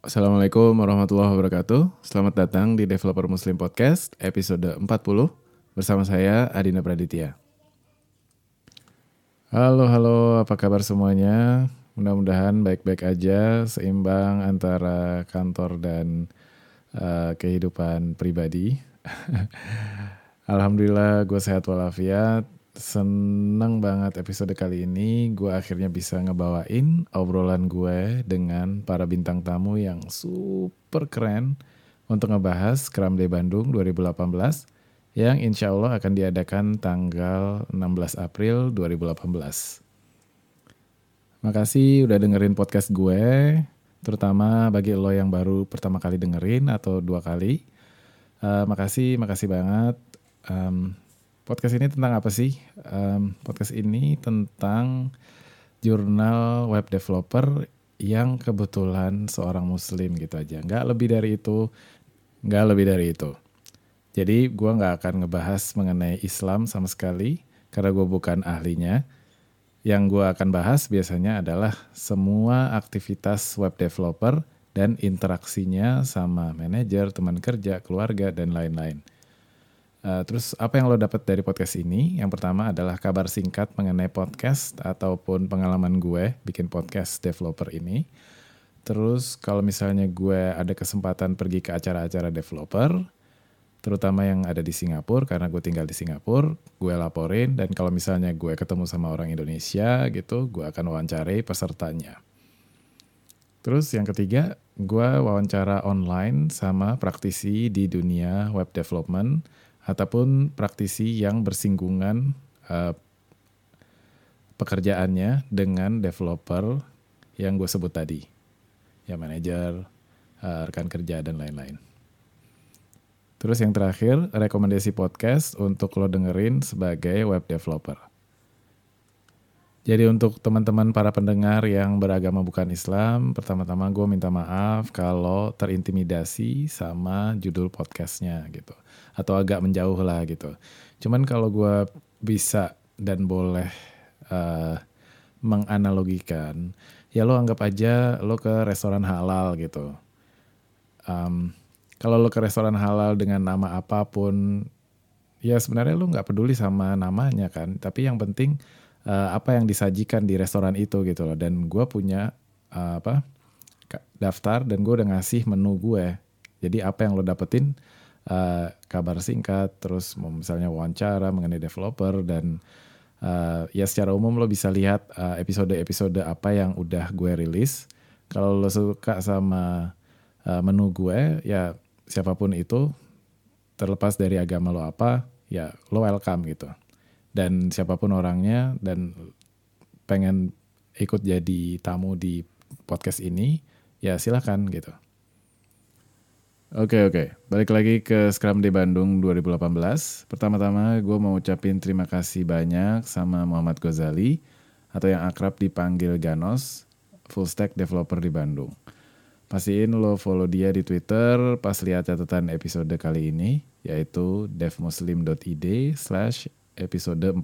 Assalamualaikum warahmatullahi wabarakatuh. Selamat datang di Developer Muslim Podcast episode 40 bersama saya Adina Praditya. Halo, halo, apa kabar semuanya? Mudah-mudahan baik-baik aja, seimbang antara kantor dan uh, kehidupan pribadi. Alhamdulillah gue sehat walafiat. Seneng banget episode kali ini gue akhirnya bisa ngebawain obrolan gue dengan para bintang tamu yang super keren untuk ngebahas Scrum Day Bandung 2018 yang insya Allah akan diadakan tanggal 16 April 2018. Makasih udah dengerin podcast gue, terutama bagi lo yang baru pertama kali dengerin atau dua kali. Uh, makasih, makasih banget. Um, podcast ini tentang apa sih? Um, podcast ini tentang jurnal web developer yang kebetulan seorang muslim gitu aja. Nggak lebih dari itu, nggak lebih dari itu. Jadi gue nggak akan ngebahas mengenai Islam sama sekali karena gue bukan ahlinya. Yang gue akan bahas biasanya adalah semua aktivitas web developer dan interaksinya sama manajer, teman kerja, keluarga, dan lain-lain. Uh, terus apa yang lo dapat dari podcast ini? Yang pertama adalah kabar singkat mengenai podcast ataupun pengalaman gue bikin podcast developer ini. Terus kalau misalnya gue ada kesempatan pergi ke acara-acara developer, terutama yang ada di Singapura karena gue tinggal di Singapura, gue laporin dan kalau misalnya gue ketemu sama orang Indonesia gitu, gue akan wawancarai pesertanya. Terus yang ketiga, gue wawancara online sama praktisi di dunia web development ataupun praktisi yang bersinggungan uh, pekerjaannya dengan developer yang gue sebut tadi, ya manajer, uh, rekan kerja dan lain-lain. Terus yang terakhir, rekomendasi podcast untuk lo dengerin sebagai web developer. Jadi untuk teman-teman para pendengar yang beragama bukan Islam, pertama-tama gue minta maaf kalau terintimidasi sama judul podcastnya gitu atau agak menjauh lah gitu. Cuman kalau gue bisa dan boleh uh, menganalogikan, ya lo anggap aja lo ke restoran halal gitu. Um, kalau lo ke restoran halal dengan nama apa pun, ya sebenarnya lo nggak peduli sama namanya kan. Tapi yang penting uh, apa yang disajikan di restoran itu gitu loh. Dan gue punya uh, apa daftar dan gue udah ngasih menu gue. Jadi apa yang lo dapetin uh, kabar singkat, terus misalnya wawancara mengenai developer dan uh, ya secara umum lo bisa lihat episode-episode uh, apa yang udah gue rilis. Kalau lo suka sama uh, menu gue, ya siapa pun itu, terlepas dari agama lo apa, ya lo welcome gitu. Dan siapa pun orangnya dan pengen ikut jadi tamu di podcast ini, ya silakan gitu. Oke oke, balik lagi ke Scrum Day Bandung 2018. Pertama-tama gue mau ucapin terima kasih banyak sama Muhammad Ghazali atau yang akrab dipanggil Ganos, full stack developer di Bandung. Pastiin lo follow dia di Twitter pas lihat catatan episode kali ini, yaitu devmuslim.id slash episode 40.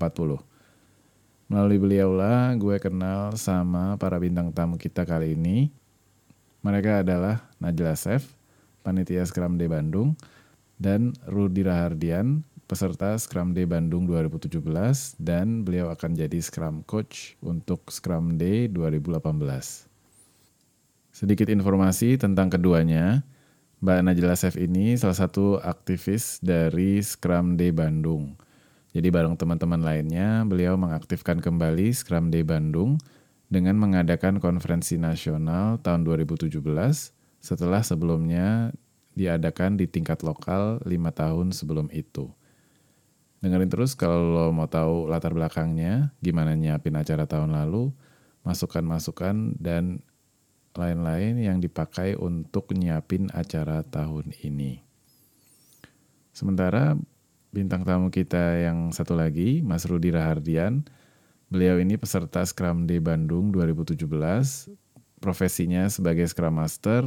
Melalui beliau lah gue kenal sama para bintang tamu kita kali ini. Mereka adalah Najla Sef, panitia Scrum Day Bandung, dan Rudi Rahardian, peserta Scrum Day Bandung 2017, dan beliau akan jadi Scrum Coach untuk Scrum Day 2018. Sedikit informasi tentang keduanya, Mbak Najla Sef ini salah satu aktivis dari Scrum Day Bandung. Jadi bareng teman-teman lainnya, beliau mengaktifkan kembali Scrum Day Bandung dengan mengadakan konferensi nasional tahun 2017 setelah sebelumnya diadakan di tingkat lokal lima tahun sebelum itu. Dengerin terus kalau lo mau tahu latar belakangnya, gimana nyiapin acara tahun lalu, masukan-masukan, dan lain-lain yang dipakai untuk nyiapin acara tahun ini. Sementara bintang tamu kita yang satu lagi, Mas Rudi Rahardian, beliau ini peserta Scrum Day Bandung 2017, profesinya sebagai Scrum Master,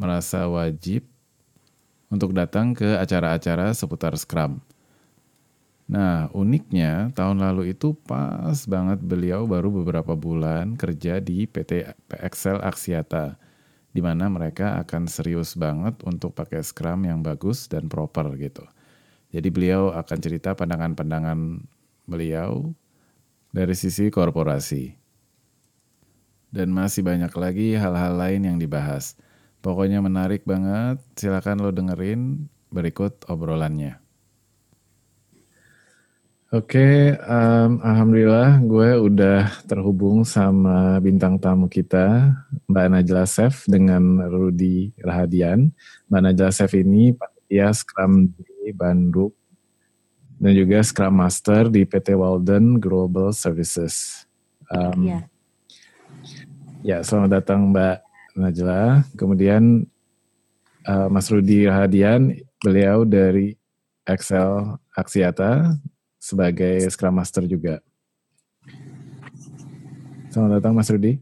merasa wajib untuk datang ke acara-acara seputar Scrum. Nah, uniknya tahun lalu itu pas banget beliau baru beberapa bulan kerja di PT Excel Aksiata di mana mereka akan serius banget untuk pakai Scrum yang bagus dan proper gitu. Jadi beliau akan cerita pandangan-pandangan beliau dari sisi korporasi. Dan masih banyak lagi hal-hal lain yang dibahas. Pokoknya menarik banget, silakan lo dengerin berikut obrolannya. Oke, um, alhamdulillah gue udah terhubung sama bintang tamu kita, Mbak Najla Sef dengan Rudi Rahadian. Mbak Najla Sef ini ya Scrum di Bandung dan juga Scrum Master di PT Walden Global Services. Um, ya. ya, selamat datang Mbak Najla. Kemudian uh, Mas Rudi Rahadian, beliau dari Excel Aksiata sebagai Scrum Master juga. Selamat datang Mas Rudi.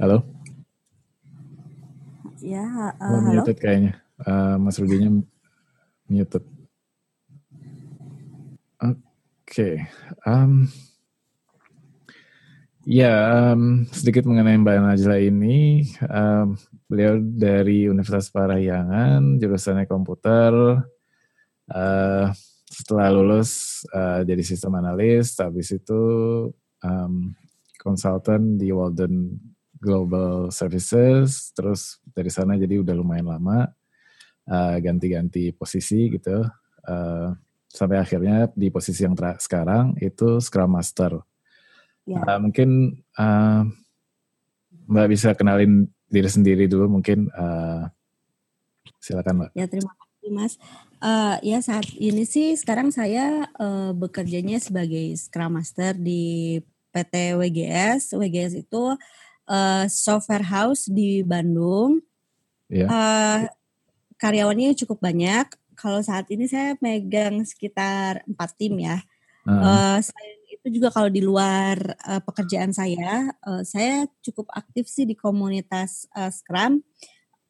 Halo. Ya, uh, halo. Kayaknya. Uh, Mas Rudinya muted. Oke. Okay. Um, ya, um, sedikit mengenai Mbak Najla ini. Um, beliau dari Universitas Parahyangan, jurusannya komputer, uh, setelah lulus uh, jadi sistem analis, habis itu um, konsultan di Walden Global Services, terus dari sana jadi udah lumayan lama uh, ganti-ganti posisi gitu, uh, sampai akhirnya di posisi yang sekarang itu Scrum Master. Yeah. Ya. Uh, mungkin uh, Mbak bisa kenalin diri sendiri dulu mungkin uh, silakan Mbak. Ya terima kasih Mas. Uh, ya saat ini sih sekarang saya uh, bekerjanya sebagai Scrum Master di PT WGS. WGS itu uh, software house di Bandung. Yeah. Iya. Uh, karyawannya cukup banyak. Kalau saat ini saya megang sekitar empat tim ya. Uh. Uh, selain itu juga kalau di luar uh, pekerjaan saya, uh, saya cukup aktif sih di komunitas uh, Scrum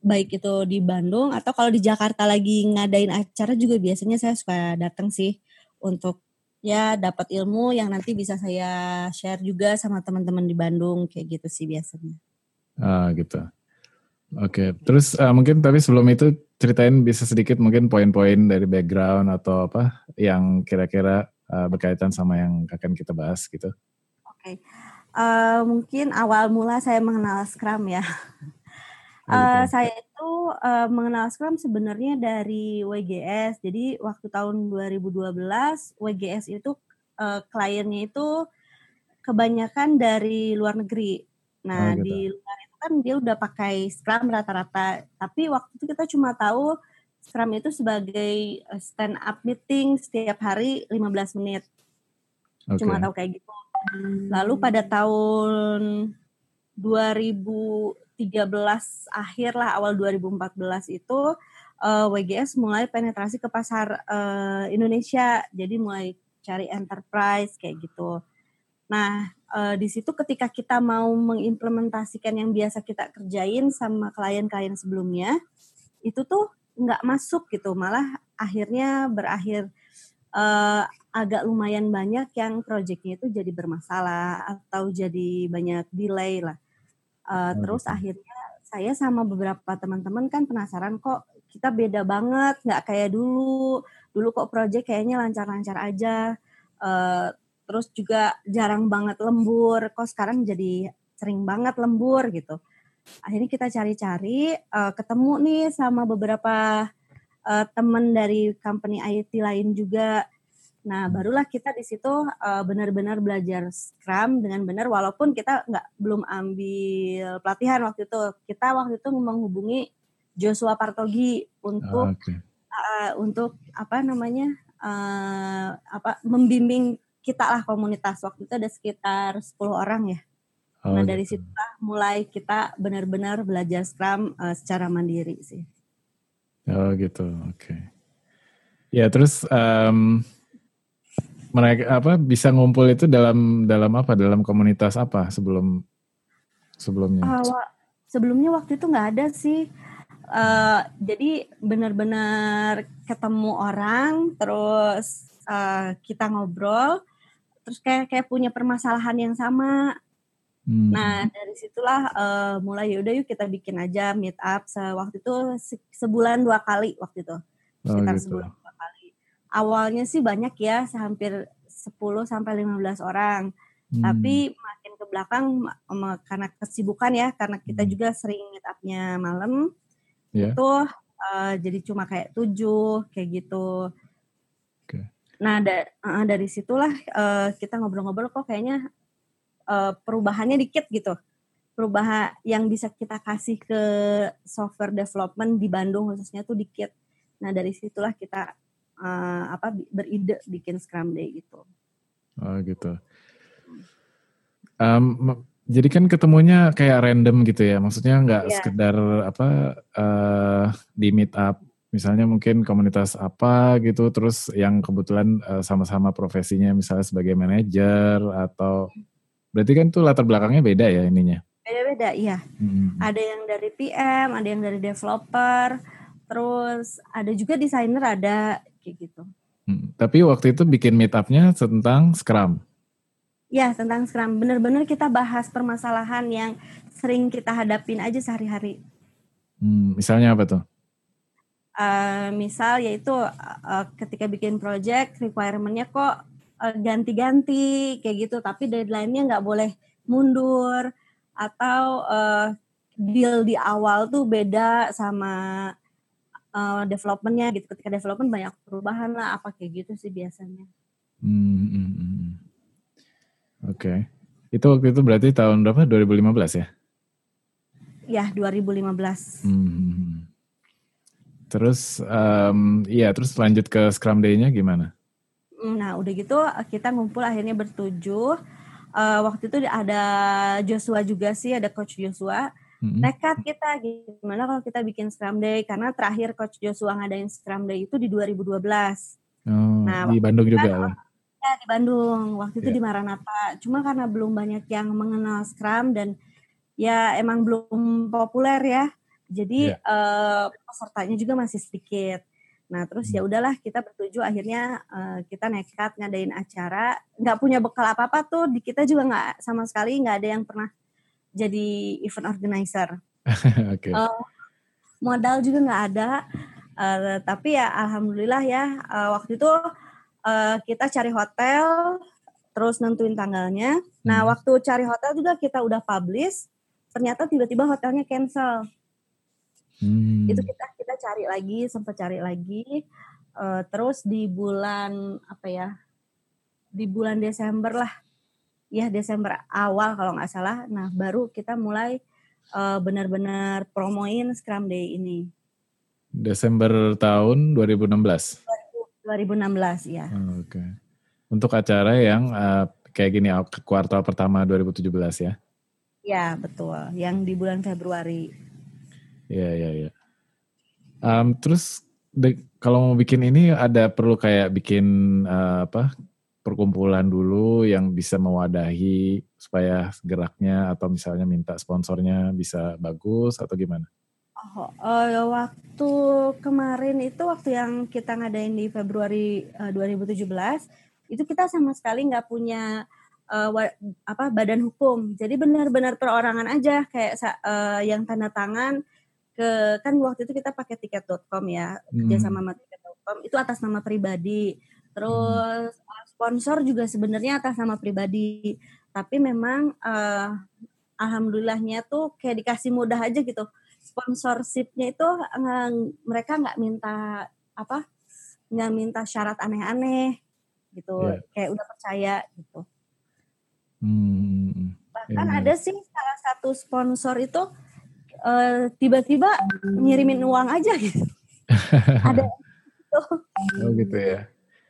baik itu di Bandung atau kalau di Jakarta lagi ngadain acara juga biasanya saya suka datang sih untuk ya dapat ilmu yang nanti bisa saya share juga sama teman-teman di Bandung kayak gitu sih biasanya. Ah gitu. Oke, terus uh, mungkin tapi sebelum itu ceritain bisa sedikit mungkin poin-poin dari background atau apa yang kira-kira uh, berkaitan sama yang akan kita bahas gitu. Oke, uh, mungkin awal mula saya mengenal Scrum ya. Uh, saya itu uh, mengenal Scrum sebenarnya dari WGS. Jadi waktu tahun 2012 WGS itu uh, kliennya itu kebanyakan dari luar negeri. Nah, oh, gitu. di luar kan dia udah pakai Scrum rata-rata. Tapi waktu itu kita cuma tahu Scrum itu sebagai stand up meeting setiap hari 15 menit. Okay. Cuma tahu kayak gitu. Lalu pada tahun 2000 2013 akhir lah awal 2014 itu uh, eh, WGS mulai penetrasi ke pasar uh, Indonesia. Jadi mulai cari enterprise kayak gitu. Nah, uh, di situ ketika kita mau mengimplementasikan yang biasa kita kerjain sama klien-klien sebelumnya, itu tuh nggak masuk gitu. Malah akhirnya berakhir uh, agak lumayan banyak yang proyeknya itu jadi bermasalah atau jadi banyak delay lah. Uh, terus akhirnya saya sama beberapa teman-teman kan penasaran kok kita beda banget, nggak kayak dulu. Dulu kok project kayaknya lancar-lancar aja. Uh, terus juga jarang banget lembur, kok sekarang jadi sering banget lembur gitu. Akhirnya kita cari-cari, uh, ketemu nih sama beberapa uh, teman dari company IT lain juga Nah, barulah kita di situ uh, benar-benar belajar Scrum dengan benar walaupun kita nggak belum ambil pelatihan waktu itu. Kita waktu itu menghubungi Joshua Partogi untuk oh, okay. uh, untuk apa namanya? Uh, apa membimbing kita lah komunitas. Waktu itu ada sekitar 10 orang ya. Oh, nah, dari gitu. situ mulai kita benar-benar belajar Scrum uh, secara mandiri sih. Oh, gitu. Oke. Okay. Ya, terus um, mereka apa bisa ngumpul itu dalam dalam apa dalam komunitas apa sebelum sebelumnya uh, sebelumnya waktu itu nggak ada sih uh, jadi benar-benar ketemu orang terus uh, kita ngobrol terus kayak kayak punya permasalahan yang sama Hmm. Nah dari situlah uh, mulai yaudah yuk kita bikin aja meet up. Waktu itu sebulan dua kali waktu itu oh, sekitar oh, gitu. sebulan dua kali. Awalnya sih banyak ya, hampir 10 sampai 15 orang. Hmm. Tapi makin ke belakang karena kesibukan ya, karena kita hmm. juga sering meet upnya malam. Yeah. Itu uh, jadi cuma kayak tujuh kayak gitu. Okay. Nah da uh, dari situlah uh, kita ngobrol-ngobrol kok kayaknya uh, perubahannya dikit gitu. Perubahan yang bisa kita kasih ke software development di Bandung khususnya tuh dikit. Nah dari situlah kita uh, apa beride bikin Scrum Day gitu. Oh gitu. Um, jadi kan ketemunya kayak random gitu ya, maksudnya nggak yeah. sekedar apa uh, di meet up, misalnya mungkin komunitas apa gitu, terus yang kebetulan uh, sama-sama profesinya misalnya sebagai manajer atau berarti kan tuh latar belakangnya beda ya ininya? Beda-beda, iya. Hmm. Ada yang dari PM, ada yang dari developer, terus ada juga desainer ada kayak gitu. Hmm. Tapi waktu itu bikin meet up-nya tentang Scrum. Ya, tentang Scrum. Benar-benar kita bahas permasalahan yang sering kita hadapin aja sehari-hari. Hmm, misalnya apa tuh? Uh, misal yaitu uh, ketika bikin project requirement-nya kok uh, ganti-ganti kayak gitu, tapi deadline-nya nggak boleh mundur atau uh, deal di awal tuh beda sama uh, development-nya gitu. Ketika development banyak perubahan lah apa kayak gitu sih biasanya. Hmm, hmm, hmm. Oke. Okay. Itu waktu itu berarti tahun berapa? 2015 ya? Ya, 2015. Hmm. Terus, um, iya, terus lanjut ke Scrum Day-nya gimana? Nah, udah gitu kita ngumpul akhirnya bertujuh. Uh, waktu itu ada Joshua juga sih, ada Coach Joshua. Mm-hmm. Nekat kita gimana kalau kita bikin Scrum Day karena terakhir Coach Joshua ngadain Scrum Day itu di 2012. Oh, nah, di Bandung juga. Kan, Ya di Bandung, waktu itu yeah. di Maranatha. Cuma karena belum banyak yang mengenal Scrum dan ya emang belum populer ya. Jadi yeah. uh, pesertanya juga masih sedikit. Nah terus ya hmm. udahlah kita bertuju akhirnya uh, kita nekat ngadain acara. Nggak punya bekal apa apa tuh di kita juga nggak sama sekali nggak ada yang pernah jadi event organizer. okay. uh, eh, modal juga nggak ada. Uh, tapi ya alhamdulillah ya uh, waktu itu uh, kita cari hotel, terus nentuin tanggalnya. Nah, hmm. waktu cari hotel juga kita udah publish, ternyata tiba-tiba hotelnya cancel. Hmm. Itu kita kita cari lagi, sempat cari lagi. Uh, terus di bulan apa ya? Di bulan Desember lah, ya Desember awal kalau nggak salah. Nah, baru kita mulai uh, benar-benar promoin Scrum Day ini. Desember tahun 2016. 2016 ya. Oh, Oke. Okay. Untuk acara yang uh, kayak gini kuartal pertama 2017 ya? Ya betul. Yang di bulan Februari. Iya iya iya. Um, terus de, kalau mau bikin ini ada perlu kayak bikin uh, apa perkumpulan dulu yang bisa mewadahi supaya geraknya atau misalnya minta sponsornya bisa bagus atau gimana? Oh, uh, waktu kemarin itu waktu yang kita ngadain di Februari uh, eh, 2017 itu kita sama sekali nggak punya uh, wa, apa badan hukum. Jadi benar-benar perorangan aja kayak uh, yang tanda tangan ke kan waktu itu kita pakai tiket.com ya hmm. kerja sama sama tiket.com itu atas nama pribadi. Terus hmm. sponsor juga sebenarnya atas nama pribadi. Tapi memang uh, alhamdulillahnya tuh kayak dikasih mudah aja gitu sponsorshipnya itu mereka nggak minta apa nggak minta syarat aneh-aneh gitu yeah. kayak udah percaya gitu hmm. bahkan yeah. ada sih salah satu sponsor itu uh, tiba-tiba ngirimin uang aja gitu. Ada gitu. oh gitu ya.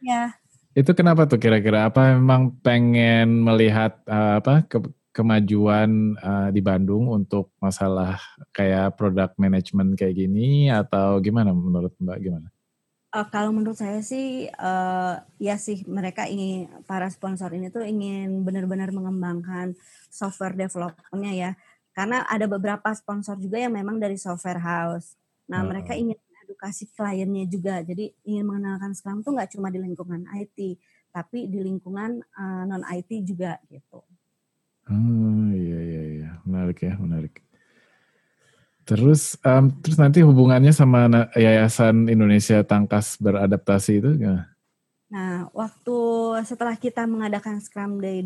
Ya. Itu kenapa tuh kira-kira? Apa memang pengen melihat uh, apa ke, kemajuan uh, di Bandung untuk masalah kayak produk management kayak gini? Atau gimana menurut Mbak? Gimana? Uh, kalau menurut saya sih uh, ya sih mereka ingin para sponsor ini tuh ingin benar-benar mengembangkan software developmentnya ya karena ada beberapa sponsor juga yang memang dari software house. Nah uh. mereka ingin edukasi kliennya juga jadi ingin mengenalkan Scrum tuh nggak cuma di lingkungan IT tapi di lingkungan uh, non IT juga gitu. Oh iya iya iya menarik ya menarik. Terus um, terus nanti hubungannya sama Yayasan Indonesia Tangkas Beradaptasi itu gimana? Nah, waktu setelah kita mengadakan Scrum Day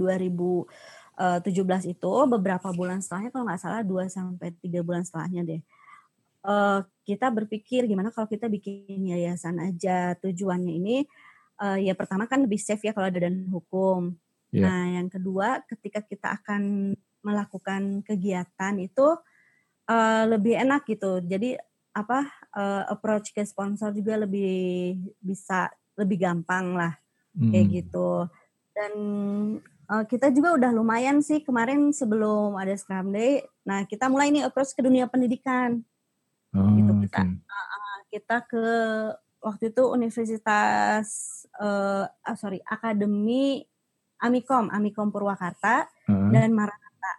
2017 itu beberapa bulan setelahnya kalau nggak salah 2 sampai 3 bulan setelahnya deh. Uh, kita berpikir gimana kalau kita bikin yayasan aja tujuannya ini uh, ya pertama kan lebih safe ya kalau ada dan hukum. Yeah. Nah, yang kedua ketika kita akan melakukan kegiatan itu uh, lebih enak gitu. Jadi apa uh, approach ke sponsor juga lebih bisa lebih gampang lah hmm. kayak gitu. Dan uh, kita juga udah lumayan sih kemarin sebelum ada Scrum Day. Nah kita mulai nih approach ke dunia pendidikan. Oh, gitu kita okay. uh, kita ke waktu itu Universitas uh, oh, sorry Akademi Amikom Amikom Purwakarta uh. dan Maranatha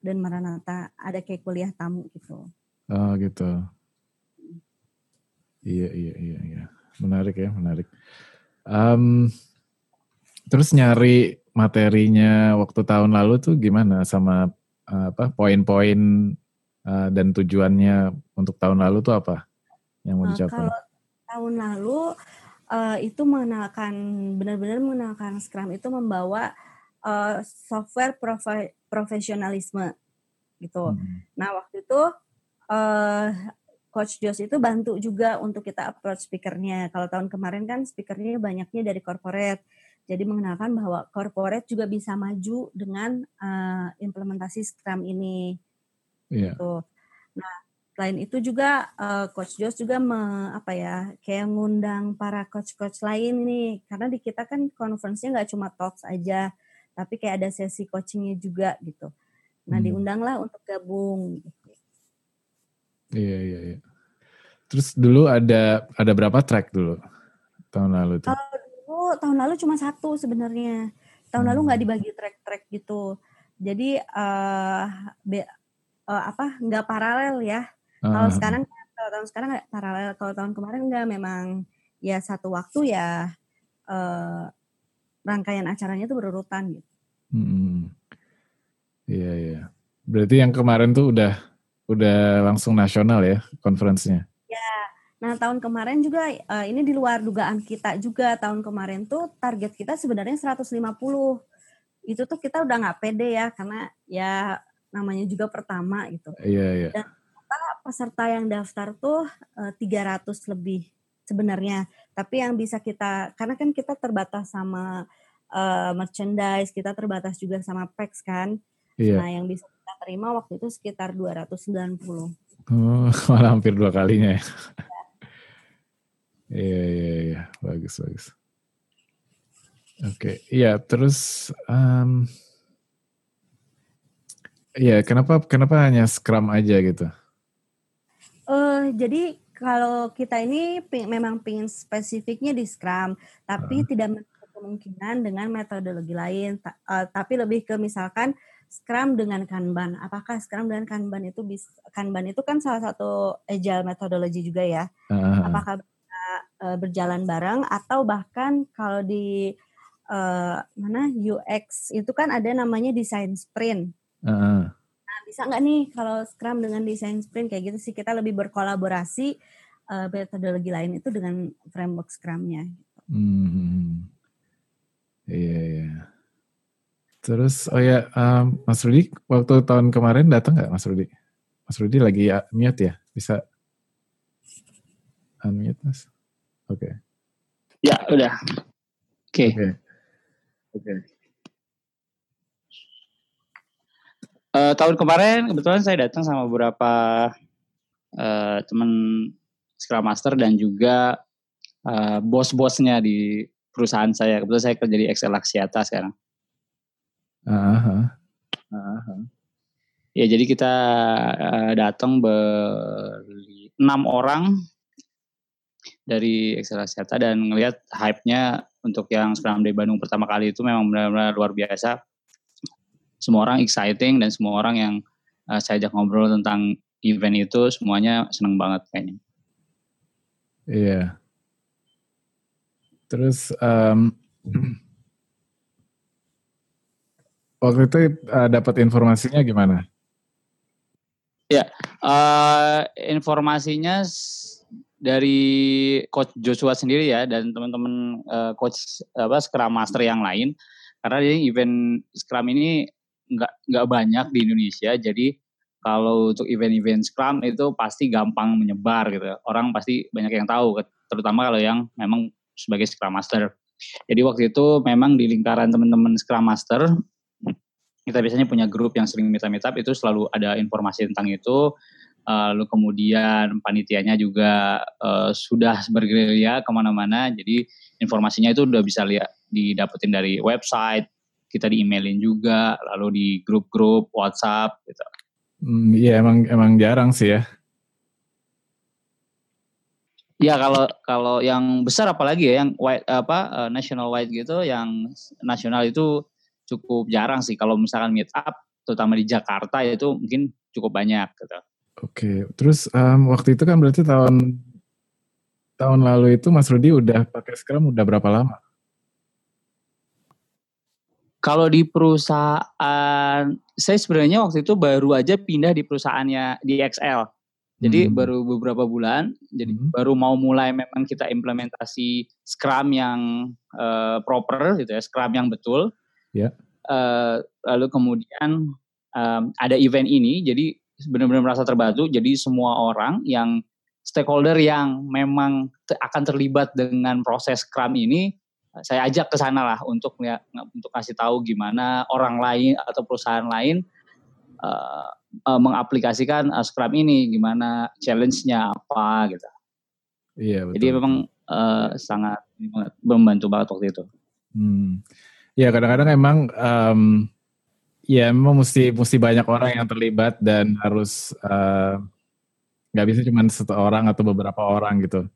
dan Maranatha ada kayak kuliah tamu gitu. Oh gitu. Iya iya iya iya menarik ya menarik. Um, terus nyari materinya waktu tahun lalu tuh gimana sama apa poin-poin uh, dan tujuannya untuk tahun lalu tuh apa yang mau dicapai? kalau tahun lalu uh, itu mengenalkan benar-benar mengenalkan Scrum itu membawa uh, software profi profesionalisme gitu. Hmm. Nah waktu itu uh, Coach Jos itu bantu juga untuk kita approach speakernya. Kalau tahun kemarin kan speakernya banyaknya dari corporate. Jadi mengenalkan bahwa corporate juga bisa maju dengan uh, implementasi Scrum ini. Yeah. Gitu. Nah, selain itu juga uh, Coach Jos juga me, apa ya kayak ngundang para coach-coach lain nih karena di kita kan conference-nya nggak cuma talks aja tapi kayak ada sesi coachingnya juga gitu. Nah hmm. diundanglah untuk gabung. Iya iya iya. Terus dulu ada ada berapa track dulu tahun lalu tuh? Kalau tahun lalu cuma satu sebenarnya. Tahun hmm. lalu nggak dibagi track-track gitu. Jadi uh, be, uh, apa nggak paralel ya. Uh. Kalau sekarang kalau tahun sekarang nggak paralel. Kalau tahun kemarin nggak memang ya satu waktu ya uh, rangkaian acaranya tuh berurutan gitu. Hmm. Iya iya. Berarti yang kemarin tuh udah udah langsung nasional ya konferensinya? Nah tahun kemarin juga uh, ini di luar dugaan kita juga tahun kemarin tuh target kita sebenarnya 150. Itu tuh kita udah nggak pede ya karena ya namanya juga pertama gitu. Iya iya. Dan peserta yang daftar tuh uh, eh, 300 lebih sebenarnya. Tapi yang bisa kita karena kan kita terbatas sama uh, merchandise, kita terbatas juga sama packs kan. Iya. Nah, yang bisa kita terima waktu itu sekitar 290. Oh, malah hampir dua kalinya ya. Iya, iya, iya. Bagus, bagus. Oke, okay. iya terus um, Iya, kenapa kenapa hanya Scrum aja gitu? Uh, jadi kalau kita ini ping, memang pingin spesifiknya di Scrum, tapi uh. tidak menutup kemungkinan dengan metodologi lain. Ta, uh, tapi lebih ke misalkan Scrum dengan Kanban. Apakah Scrum dan Kanban itu bisa Kanban itu kan salah satu agile metodologi juga ya? Uh. Apakah uh, berjalan bareng atau bahkan kalau di uh, mana UX itu kan ada namanya design sprint. Uh. Nah, bisa nggak nih kalau Scrum dengan desain sprint kayak gitu sih kita lebih berkolaborasi uh, metodologi lain itu dengan framework Scrum-nya. Hmm. Iya, iya. Terus, oh ya, um, Mas Rudi, waktu tahun kemarin datang nggak Mas Rudi? Mas Rudi lagi uh, mute ya? Bisa unmute Mas? Oke. Okay. Ya, udah. Oke. Okay. Oke. Okay. Okay. Uh, tahun kemarin kebetulan saya datang sama beberapa uh, teman Scrum Master dan juga uh, bos-bosnya di perusahaan saya. Kebetulan saya kerja di Excel Axiata sekarang. Uh-huh. Uh-huh. Ya jadi kita uh, datang enam orang dari Excel Axiata dan ngelihat hype-nya untuk yang Scrum Day Bandung pertama kali itu memang benar-benar luar biasa semua orang exciting dan semua orang yang uh, saya ajak ngobrol tentang event itu semuanya seneng banget kayaknya. Iya. Terus um, waktu itu uh, dapat informasinya gimana? Ya, uh, informasinya dari coach Joshua sendiri ya dan teman-teman uh, coach apa Scrum Master yang lain. Karena ini event Scrum ini nggak nggak banyak di Indonesia. Jadi kalau untuk event-event Scrum itu pasti gampang menyebar gitu. Orang pasti banyak yang tahu terutama kalau yang memang sebagai Scrum Master. Jadi waktu itu memang di lingkaran teman-teman Scrum Master kita biasanya punya grup yang sering meet up itu selalu ada informasi tentang itu lalu kemudian panitianya juga uh, sudah bergerilya ke mana-mana jadi informasinya itu udah bisa lihat didapetin dari website kita di emailin juga lalu di grup-grup WhatsApp gitu. Hmm, iya emang emang jarang sih ya. Ya kalau kalau yang besar apalagi ya yang white apa uh, national wide gitu yang nasional itu cukup jarang sih kalau misalkan meet up terutama di Jakarta itu mungkin cukup banyak gitu. Oke, terus um, waktu itu kan berarti tahun tahun lalu itu Mas Rudi udah pakai Scrum udah berapa lama? Kalau di perusahaan, saya sebenarnya waktu itu baru aja pindah di perusahaannya di XL. Jadi hmm. baru beberapa bulan, jadi hmm. baru mau mulai memang kita implementasi Scrum yang uh, proper gitu ya, Scrum yang betul. Ya. Yeah. Uh, lalu kemudian um, ada event ini, jadi benar-benar merasa terbantu. Jadi semua orang yang stakeholder yang memang akan terlibat dengan proses Scrum ini, saya ajak ke sana lah untuk untuk kasih tahu gimana orang lain atau perusahaan lain uh, uh, mengaplikasikan uh, Scrum ini, gimana challenge-nya apa gitu. Iya betul. Jadi memang uh, sangat membantu banget waktu itu. Hmm. Ya kadang-kadang emang um, ya memang mesti mesti banyak orang yang terlibat dan harus nggak uh, bisa cuma satu orang atau beberapa orang gitu.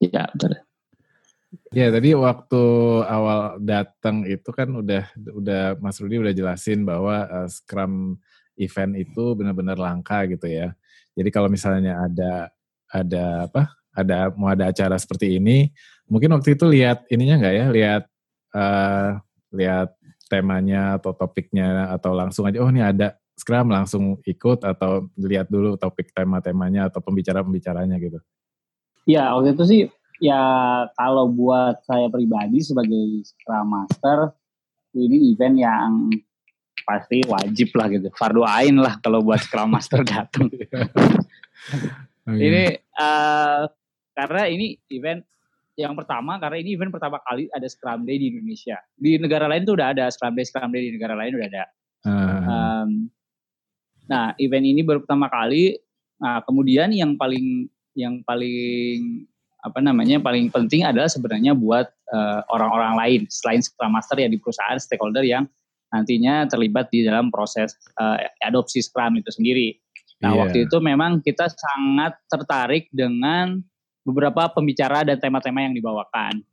Iya betul. Ya tadi waktu awal datang itu kan udah udah Mas Rudi udah jelasin bahwa uh, Scrum event itu benar-benar langka gitu ya. Jadi kalau misalnya ada ada apa? Ada mau ada acara seperti ini, mungkin waktu itu lihat ininya nggak ya? Lihat uh, lihat temanya atau topiknya atau langsung aja oh ini ada Scrum langsung ikut atau lihat dulu topik tema-temanya atau pembicara-pembicaranya gitu. Ya waktu itu sih ya kalau buat saya pribadi sebagai Scrum Master ini event yang pasti wajib lah gitu. Fardu ain lah kalau buat Scrum Master datang. okay. Ini uh, karena ini event yang pertama karena ini event pertama kali ada Scrum Day di Indonesia. Di negara lain tuh udah ada Scrum Day, Scrum Day di negara lain udah ada. Uh. Um, nah, event ini baru pertama kali. Nah, kemudian yang paling yang paling apa namanya paling penting adalah sebenarnya buat eh, orang-orang lain selain Scrum Master ya di perusahaan stakeholder yang nantinya terlibat di dalam proses uh, adopsi Scrum itu sendiri. Nah, yeah. waktu itu memang kita sangat tertarik dengan beberapa pembicara dan tema-tema yang dibawakan.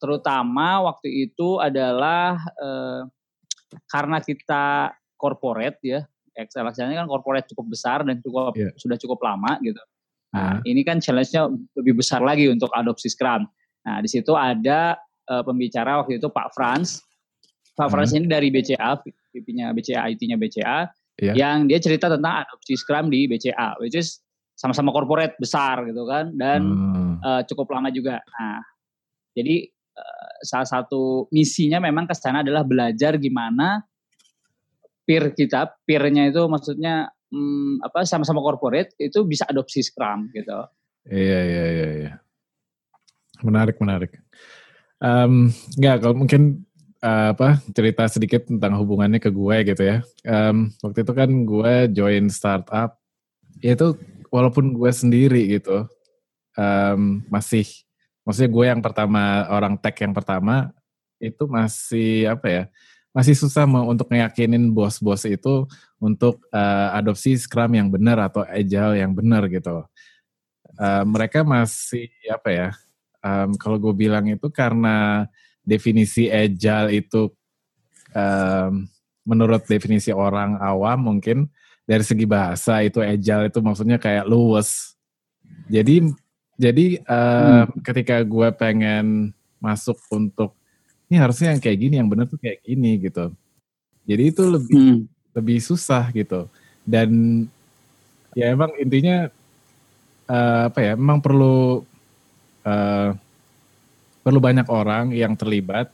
Terutama waktu itu adalah eh, karena kita corporate ya, Excel kan corporate cukup besar dan cukup yeah. sudah cukup lama gitu. Nah, uh. ini kan challenge-nya lebih besar lagi untuk adopsi Scrum. Nah, di situ ada uh, pembicara waktu itu Pak Franz. Pak uh. Franz ini dari BCA, VP-nya BCA, IT-nya BCA, yeah. yang dia cerita tentang adopsi Scrum di BCA, which is sama-sama corporate besar gitu kan dan hmm. uh, cukup lama juga. Nah, jadi uh, salah satu misinya memang ke sana adalah belajar gimana peer kita, peernya itu maksudnya um, apa sama-sama corporate itu bisa adopsi Scrum gitu. Iya iya iya. iya. Menarik menarik. Um, nggak kalau mungkin uh, apa cerita sedikit tentang hubungannya ke gue gitu ya. Um, waktu itu kan gue join startup, itu walaupun gue sendiri gitu um, masih maksudnya gue yang pertama orang tech yang pertama itu masih apa ya masih susah untuk ngeyakinin bos-bos itu untuk uh, adopsi Scrum yang benar atau Agile yang benar gitu. Uh, mereka masih apa ya? Um, kalau gue bilang itu karena definisi Agile itu um, menurut definisi orang awam mungkin dari segi bahasa itu agile itu maksudnya kayak luwes. Jadi jadi uh, hmm. ketika gue pengen masuk untuk ini harusnya yang kayak gini, yang benar tuh kayak gini gitu. Jadi itu lebih hmm. lebih susah gitu. Dan ya emang intinya uh, apa ya? Memang perlu uh, perlu banyak orang yang terlibat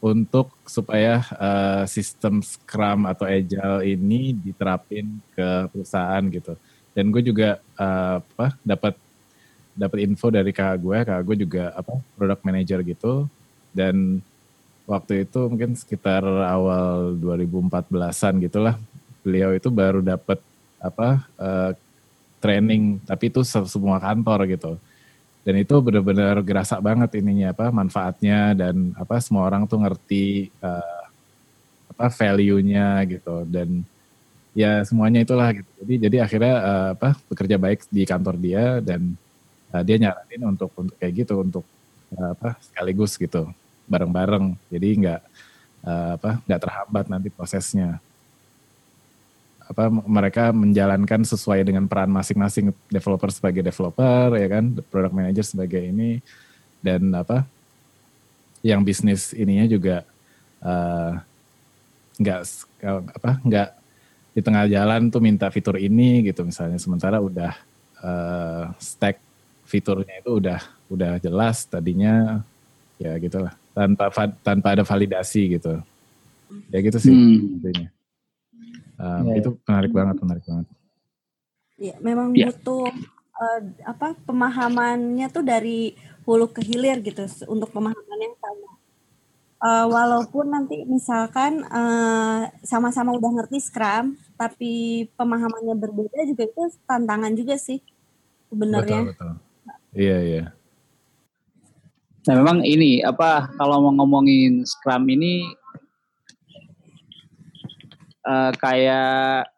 untuk supaya uh, sistem Scrum atau Agile ini diterapin ke perusahaan gitu. Dan gue juga uh, apa dapat dapat info dari kakak gue, kakak gue juga apa product manager gitu. Dan waktu itu mungkin sekitar awal 2014-an gitulah, beliau itu baru dapat apa uh, training, tapi itu semua kantor gitu dan itu benar-benar gerasa banget ininya apa manfaatnya dan apa semua orang tuh ngerti uh, apa value-nya gitu. Dan ya semuanya itulah gitu. Jadi jadi akhirnya uh, apa bekerja baik di kantor dia dan uh, dia nyaranin untuk untuk kayak gitu untuk uh, apa sekaligus gitu bareng-bareng. Jadi nggak uh, apa nggak terhambat nanti prosesnya apa mereka menjalankan sesuai dengan peran masing-masing developer sebagai developer ya kan product manager sebagai ini dan apa yang bisnis ininya juga uh, nggak apa nggak di tengah jalan tuh minta fitur ini gitu misalnya. Sementara udah uh, stack fiturnya itu udah udah jelas tadinya ya gitulah tanpa tanpa ada validasi gitu. Ya gitu sih hmm. intinya Um, ya, itu menarik banget, menarik banget. Ya, memang ya. butuh uh, apa pemahamannya tuh dari hulu ke hilir gitu untuk pemahaman yang sama. Uh, walaupun nanti misalkan sama sama-sama udah ngerti Scrum, tapi pemahamannya berbeda juga itu tantangan juga sih sebenarnya. Betul, betul. Iya, iya. Nah, memang ini apa kalau mau ngomongin Scrum ini uh, kayak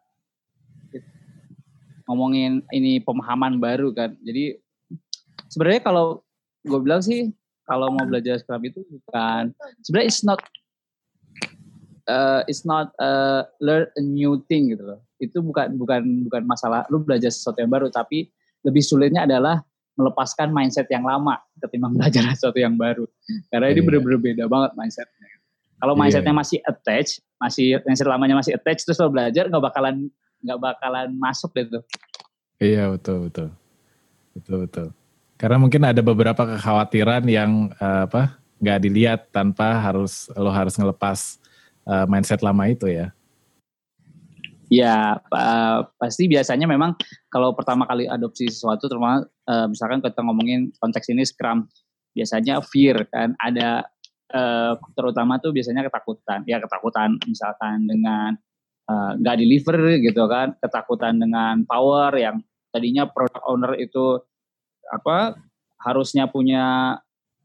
ngomongin ini pemahaman baru kan. Jadi sebenarnya kalau gue bilang sih kalau mau belajar Scrum itu bukan sebenarnya it's not uh, it's not uh, learn a new thing gitu loh. Itu bukan bukan bukan masalah lu belajar sesuatu yang baru tapi lebih sulitnya adalah melepaskan mindset yang lama ketimbang belajar sesuatu yang baru. Karena ini iya. benar-benar beda banget mindsetnya. Kalau iya. mindsetnya masih attach, masih mindset lamanya masih attach terus lo belajar nggak bakalan nggak bakalan masuk gitu. Iya betul betul betul betul. Karena mungkin ada beberapa kekhawatiran yang uh, apa nggak dilihat tanpa harus lo harus ngelepas uh, mindset lama itu ya. Ya uh, pasti biasanya memang kalau pertama kali adopsi sesuatu, terutama uh, misalkan kita ngomongin konteks ini Scrum, biasanya fear kan ada uh, terutama tuh biasanya ketakutan. Ya ketakutan misalkan dengan eh, nggak uh, deliver gitu kan. Ketakutan dengan power yang tadinya product owner itu apa harusnya punya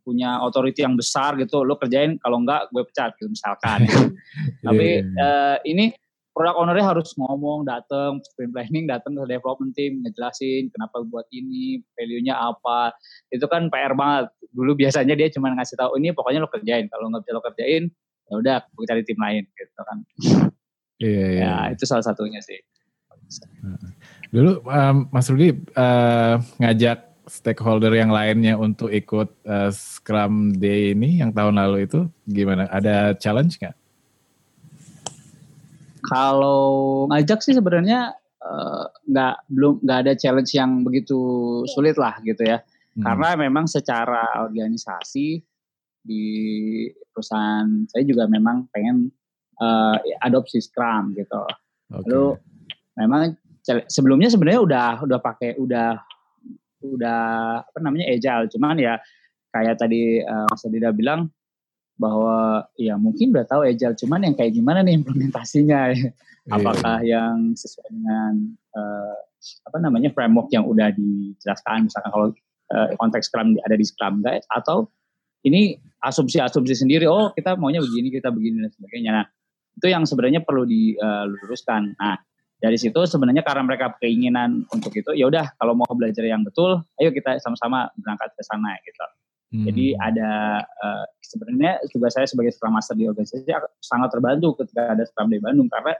punya authority yang besar gitu. Lo kerjain kalau enggak gue pecat gitu misalkan. Tapi uh, ini product ownernya harus ngomong, datang, sprint planning, datang ke development team, ngejelasin kenapa buat ini, value-nya apa. Itu kan PR banget. Dulu biasanya dia cuma ngasih tahu ini pokoknya lo kerjain. Kalau nggak bisa lo kerjain, ya udah gue cari tim lain gitu kan. Iya, iya. Ya, itu salah satunya sih. Dulu um, Mas Rudi uh, ngajak stakeholder yang lainnya untuk ikut uh, Scrum Day ini yang tahun lalu itu gimana? Ada challenge nggak? Kalau ngajak sih sebenarnya eh, nggak uh, belum nggak ada challenge yang begitu sulit lah gitu ya. Hmm. Karena memang secara organisasi di perusahaan saya juga memang pengen uh, adopsi Scrum gitu. Okay. Lalu memang sebelumnya sebenarnya udah udah pakai udah udah apa namanya agile cuman ya kayak tadi uh, Mas Adida bilang bahwa ya mungkin udah tahu agile cuman yang kayak gimana nih implementasinya ya. apakah yeah. yang sesuai dengan uh, apa namanya framework yang udah dijelaskan misalkan kalau uh, konteks Scrum ada di Scrum guide atau ini asumsi-asumsi sendiri oh kita maunya begini kita begini dan sebagainya nah itu yang sebenarnya perlu diluruskan nah dari situ sebenarnya karena mereka keinginan untuk itu ya udah kalau mau belajar yang betul ayo kita sama-sama berangkat ke sana gitu Hmm. Jadi ada uh, sebenarnya tugas saya sebagai Scrum Master di organisasi sangat terbantu ketika ada Scrum Day Bandung karena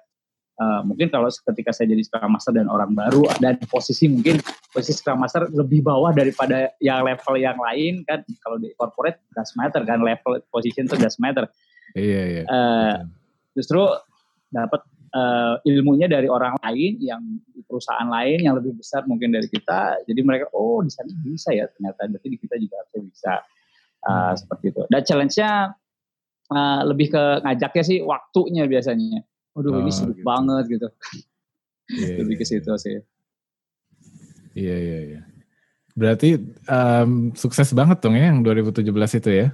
uh, mungkin kalau ketika saya jadi Scrum Master dan orang baru dan posisi mungkin posisi Scrum Master lebih bawah daripada yang level yang lain kan kalau di corporate gas matter kan level position itu gas matter. Iya iya. Uh, justru dapat uh, ilmunya dari orang lain yang perusahaan lain yang lebih besar mungkin dari kita. Jadi mereka oh di sana bisa ya ternyata berarti di kita juga harusnya bisa uh, hmm. seperti itu. Dan challenge-nya uh, lebih ke ngajaknya sih waktunya biasanya. Waduh oh, ini sibuk gitu. banget gitu. Yeah, lebih ke iya, situ yeah. sih. Iya iya iya. Berarti um, sukses banget dong ya yang 2017 itu ya?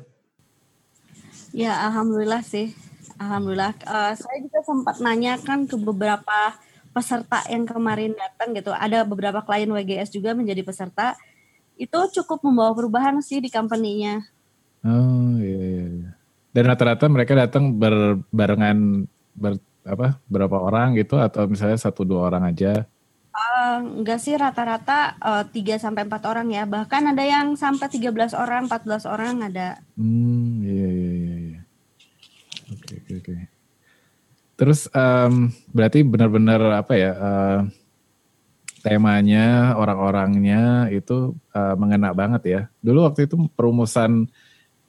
Ya alhamdulillah sih. Alhamdulillah. Uh, saya juga sempat nanyakan ke beberapa peserta yang kemarin datang gitu. Ada beberapa klien WGS juga menjadi peserta. Itu cukup membawa perubahan sih di company-nya. Oh iya iya. iya. Dan rata-rata mereka datang berbarengan ber, apa berapa orang gitu atau misalnya satu dua orang aja? Uh, enggak sih rata-rata uh, 3 sampai empat orang ya. Bahkan ada yang sampai 13 orang, 14 orang ada. Hmm, iya iya. Oke oke. Terus um, berarti benar-benar apa ya? Uh, temanya, orang-orangnya itu uh, mengena banget ya. Dulu waktu itu perumusan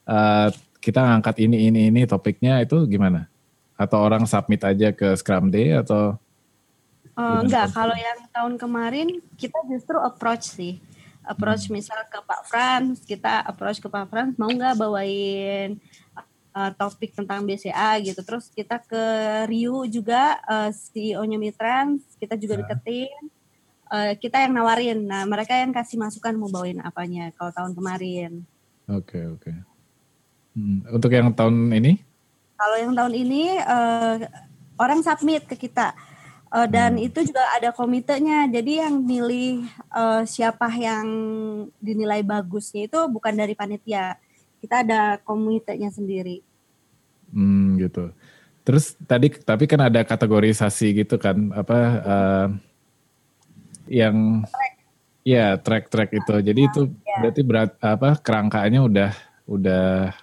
uh, kita ngangkat ini ini ini topiknya itu gimana? Atau orang submit aja ke Scrum Day atau Uh, enggak, kalau yang tahun kemarin kita justru approach sih. Approach hmm. misal ke Pak Frans, kita approach ke Pak Frans, mau nggak bawain uh, topik tentang BCA gitu. Terus kita ke Rio juga, uh, CEO-nya Mitrans, kita juga nah. deketin. Uh, kita yang nawarin, nah mereka yang kasih masukan mau bawain apanya kalau tahun kemarin. Oke, okay, oke. Okay. Hmm. Untuk yang tahun ini? Kalau yang tahun ini, uh, orang submit ke kita Uh, dan hmm. itu juga ada komitenya. Jadi yang milih uh, siapa yang dinilai bagusnya itu bukan dari panitia. Kita ada komitenya sendiri. Hmm, gitu. Terus tadi tapi kan ada kategorisasi gitu kan apa uh, yang track. ya track-track itu. Jadi itu ya. berarti berat apa kerangkanya udah udah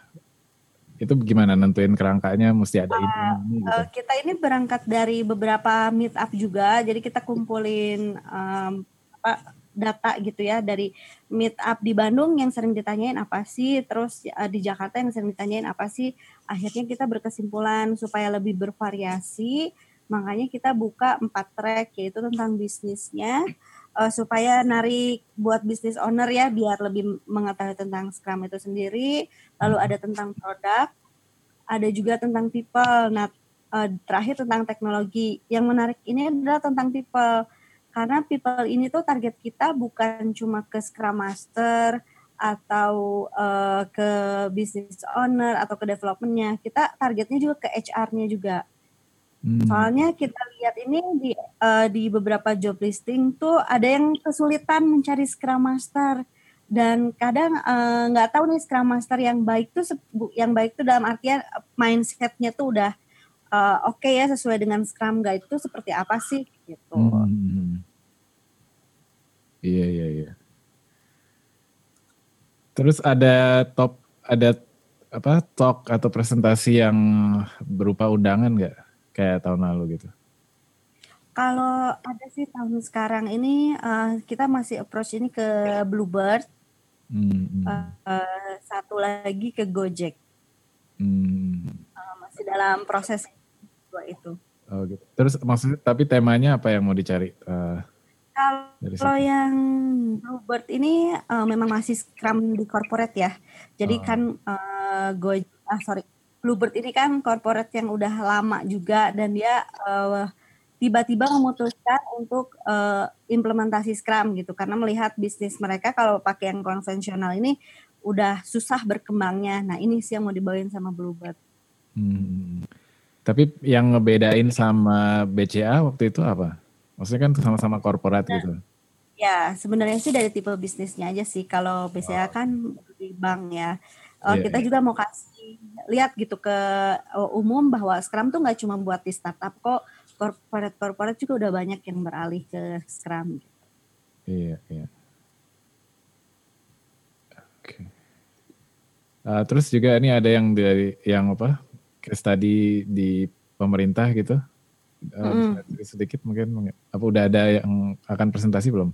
itu gimana nentuin kerangkanya mesti ada uh, ini, ini gitu. uh, kita ini berangkat dari beberapa meet up juga jadi kita kumpulin um, apa data gitu ya dari meet up di Bandung yang sering ditanyain apa sih terus uh, di Jakarta yang sering ditanyain apa sih akhirnya kita berkesimpulan supaya lebih bervariasi makanya kita buka empat track yaitu tentang bisnisnya uh, supaya narik buat bisnis owner ya biar lebih mengetahui tentang Scrum itu sendiri. Lalu ada tentang produk, ada juga tentang people. Nah, uh, terakhir tentang teknologi. Yang menarik ini adalah tentang people. Karena people ini tuh target kita bukan cuma ke Scrum Master atau uh, ke business owner atau ke developmentnya. Kita targetnya juga ke HR-nya juga. Hmm. Soalnya kita lihat ini di uh, di beberapa job listing tuh ada yang kesulitan mencari Scrum Master dan kadang eh, nggak uh, tahu nih Scrum Master yang baik tuh yang baik tuh dalam artian mindsetnya tuh udah uh, oke okay ya sesuai dengan Scrum Guide itu seperti apa sih gitu. Hmm. Iya iya iya. Terus ada top ada apa talk atau presentasi yang berupa undangan nggak? kayak tahun lalu gitu? Kalau ada sih tahun sekarang ini uh, kita masih approach ini ke Bluebird, hmm. uh, uh, satu lagi ke Gojek. Hmm. Uh, masih dalam proses dua itu. Oh gitu. Terus maksudnya tapi temanya apa yang mau dicari? Uh, kalau yang Bluebird ini uh, memang masih Scrum di corporate ya. Jadi oh. kan uh, Gojek, ah sorry, Bluebird ini kan corporate yang udah lama juga dan dia uh, tiba-tiba memutuskan untuk uh, implementasi Scrum gitu karena melihat bisnis mereka kalau pakai yang konvensional ini udah susah berkembangnya. Nah ini sih yang mau dibawain sama Bluebird. Hmm. Tapi yang ngebedain sama BCA waktu itu apa? Maksudnya kan sama-sama corporate nah, gitu. Ya sebenarnya sih dari tipe bisnisnya aja sih. Kalau BCA kan di bank ya. Yeah, kita yeah. juga mau kasih lihat gitu ke uh, umum bahwa Scrum tuh nggak cuma buat di startup kok corporate juga udah banyak yang beralih ke Scrum. Gitu. Iya iya. Oke. Okay. Uh, terus juga ini ada yang dari yang apa case tadi di pemerintah gitu. Uh, mm. sedikit mungkin apa udah ada yang akan presentasi belum?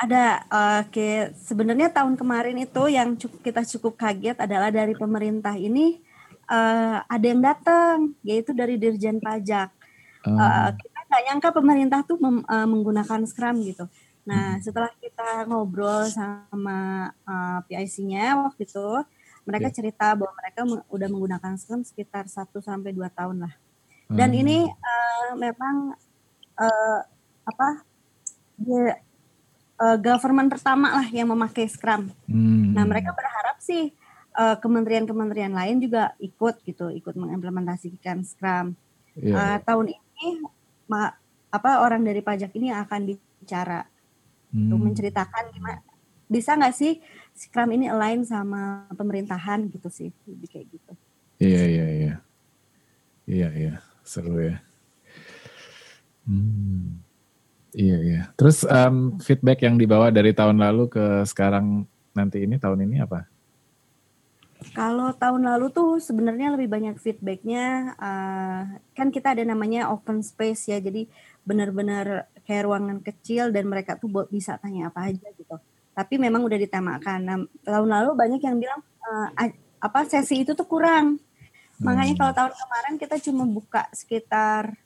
Ada, oke. Okay. Sebenarnya tahun kemarin itu yang cukup, kita cukup kaget adalah dari pemerintah ini uh, ada yang datang, yaitu dari Dirjen Pajak. Um. Uh, kita nggak nyangka pemerintah tuh mem, uh, menggunakan Scrum gitu. Nah, hmm. setelah kita ngobrol sama uh, PIC-nya waktu itu, mereka yeah. cerita bahwa mereka udah menggunakan Scrum sekitar 1 sampai 2 tahun lah. Dan hmm. ini uh, memang uh, apa? Dia, uh, government pertama lah yang memakai Scrum. Hmm. Nah, mereka berharap sih kementerian-kementerian lain juga ikut gitu, ikut mengimplementasikan Scrum. Yeah. Uh, tahun ini ma, apa orang dari pajak ini akan bicara hmm. untuk menceritakan gimana bisa nggak sih Scrum ini align sama pemerintahan gitu sih lebih kayak gitu. Iya iya iya iya iya seru ya. Hmm. Iya iya. Terus um, feedback yang dibawa dari tahun lalu ke sekarang nanti ini tahun ini apa? Kalau tahun lalu tuh sebenarnya lebih banyak feedbacknya uh, kan kita ada namanya open space ya jadi benar-benar kayak ruangan kecil dan mereka tuh bisa tanya apa aja gitu. Tapi memang udah ditemakan. Nah, tahun lalu banyak yang bilang uh, apa sesi itu tuh kurang. Hmm. Makanya kalau tahun kemarin kita cuma buka sekitar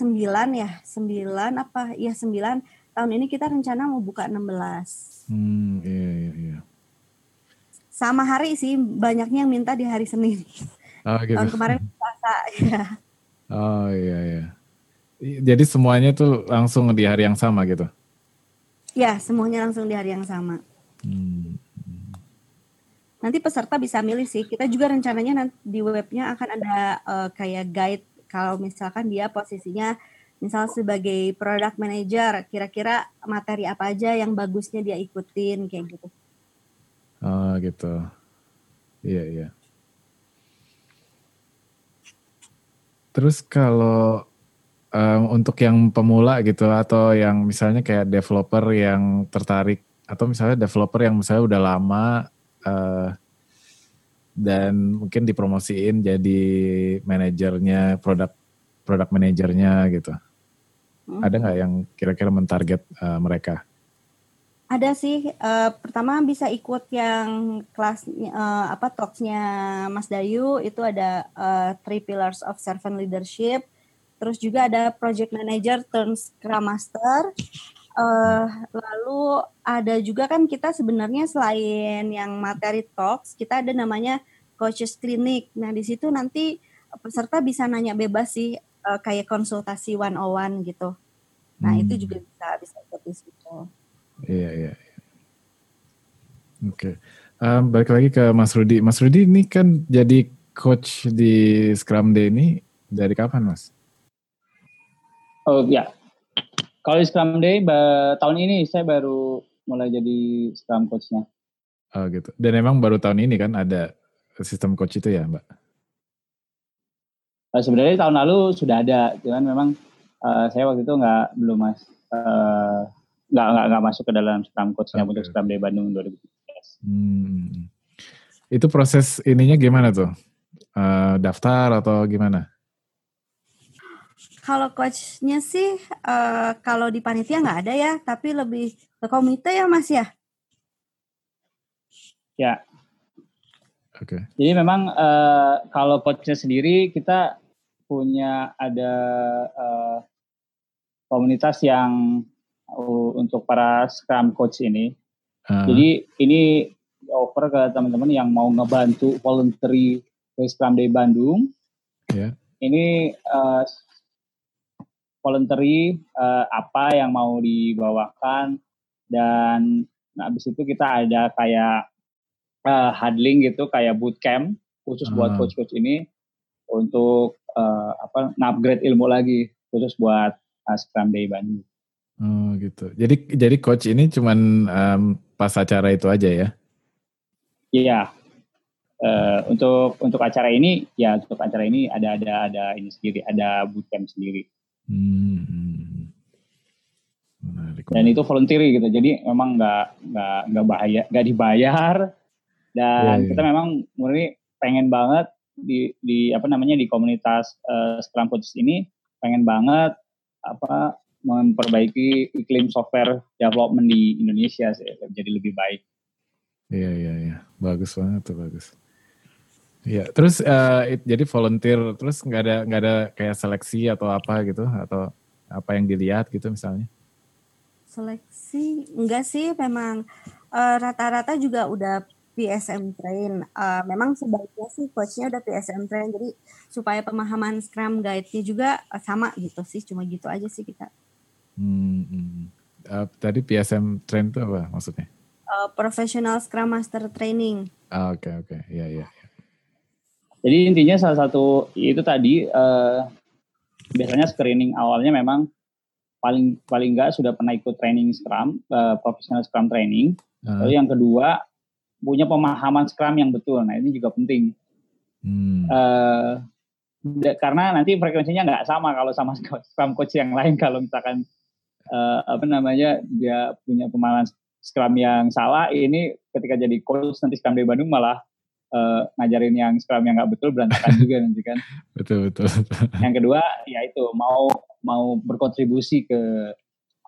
9 ya, 9 apa? Ya 9. Tahun ini kita rencana mau buka 16. Hmm, iya iya iya. Sama hari sih, banyaknya yang minta di hari Senin. Oh, gitu. Tahun kemarin Selasa ya. Oh iya iya. Jadi semuanya tuh langsung di hari yang sama gitu? Ya, semuanya langsung di hari yang sama. Hmm. Nanti peserta bisa milih sih. Kita juga rencananya nanti di webnya akan ada uh, kayak guide kalau misalkan dia posisinya misal sebagai product manager, kira-kira materi apa aja yang bagusnya dia ikutin kayak gitu. Oh gitu. Iya iya. Terus kalau um, untuk yang pemula gitu atau yang misalnya kayak developer yang tertarik atau misalnya developer yang misalnya udah lama uh, dan mungkin dipromosiin jadi manajernya produk produk manajernya gitu hmm. ada nggak yang kira-kira mentarget uh, mereka ada sih uh, pertama bisa ikut yang kelas uh, apa talksnya Mas Dayu itu ada uh, three pillars of servant leadership Terus juga ada project manager turn scrum master. Uh, lalu ada juga kan kita sebenarnya selain yang materi talks, kita ada namanya coaches clinic. Nah, di situ nanti peserta bisa nanya bebas sih uh, kayak konsultasi one on one gitu. Nah, hmm. itu juga bisa bisa ikut di situ. Iya, iya. iya. Oke. Okay. Um, balik lagi ke Mas Rudi. Mas Rudi ini kan jadi coach di Scrum Day ini dari kapan, Mas? Oh ya, kalau di Scrum Day tahun ini saya baru mulai jadi Scrum Coach-nya. Oh gitu. Dan emang baru tahun ini kan ada sistem coach itu ya, Mbak? Uh, sebenarnya tahun lalu sudah ada, cuman memang uh, saya waktu itu nggak belum mas uh, nggak nggak nggak masuk ke dalam Scrum Coach-nya okay. untuk Scrum Day Bandung 2017. Hmm. Itu proses ininya gimana tuh? Uh, daftar atau gimana? Kalau coachnya sih uh, kalau di panitia nggak ada ya, tapi lebih ke komite ya Mas ya. Ya. Oke. Okay. Jadi memang uh, kalau coachnya sendiri kita punya ada uh, komunitas yang uh, untuk para Scrum coach ini. Uh. Jadi ini offer ke teman-teman yang mau ngebantu voluntary Scrum Day Bandung. Yeah. Ini uh, voluntary uh, apa yang mau dibawakan dan nah, habis itu kita ada kayak uh, huddling gitu kayak bootcamp khusus hmm. buat coach-coach ini untuk uh, apa upgrade ilmu lagi khusus buat uh, Scrum Day Bandung. Oh gitu. Jadi jadi coach ini cuman um, pas acara itu aja ya? Iya. Uh, untuk untuk acara ini ya untuk acara ini ada ada ada ini sendiri ada bootcamp sendiri. Hmm. Dan itu voluntary gitu, jadi memang nggak nggak nggak bahaya, nggak dibayar. Dan yeah, yeah. kita memang murni pengen banget di di apa namanya di komunitas uh, Scrum Coaches ini pengen banget apa memperbaiki iklim software development di Indonesia sih, jadi lebih baik. Iya iya iya, bagus banget tuh bagus. Iya, terus uh, it, jadi volunteer, terus nggak ada nggak ada kayak seleksi atau apa gitu, atau apa yang dilihat gitu misalnya? Seleksi enggak sih, memang uh, rata-rata juga udah PSM train. Uh, memang sebaiknya sih coachnya udah PSM train, jadi supaya pemahaman Scrum guide-nya juga uh, sama gitu sih, cuma gitu aja sih kita. Hmm, hmm. Uh, tadi PSM train itu apa maksudnya? Uh, Professional Scrum Master Training. Ah, oke oke, iya iya. Jadi intinya salah satu itu tadi uh, biasanya screening awalnya memang paling paling enggak sudah pernah ikut training Scrum, uh, professional Scrum training. Uh. Lalu yang kedua punya pemahaman Scrum yang betul. Nah ini juga penting. Hmm. Uh, karena nanti frekuensinya nggak sama kalau sama Scrum coach yang lain. Kalau misalkan uh, apa namanya dia punya pemahaman Scrum yang salah, ini ketika jadi coach nanti Scrum di Bandung malah uh, ngajarin yang scrum yang nggak betul berantakan juga nanti kan. Betul, betul Yang kedua ya itu mau mau berkontribusi ke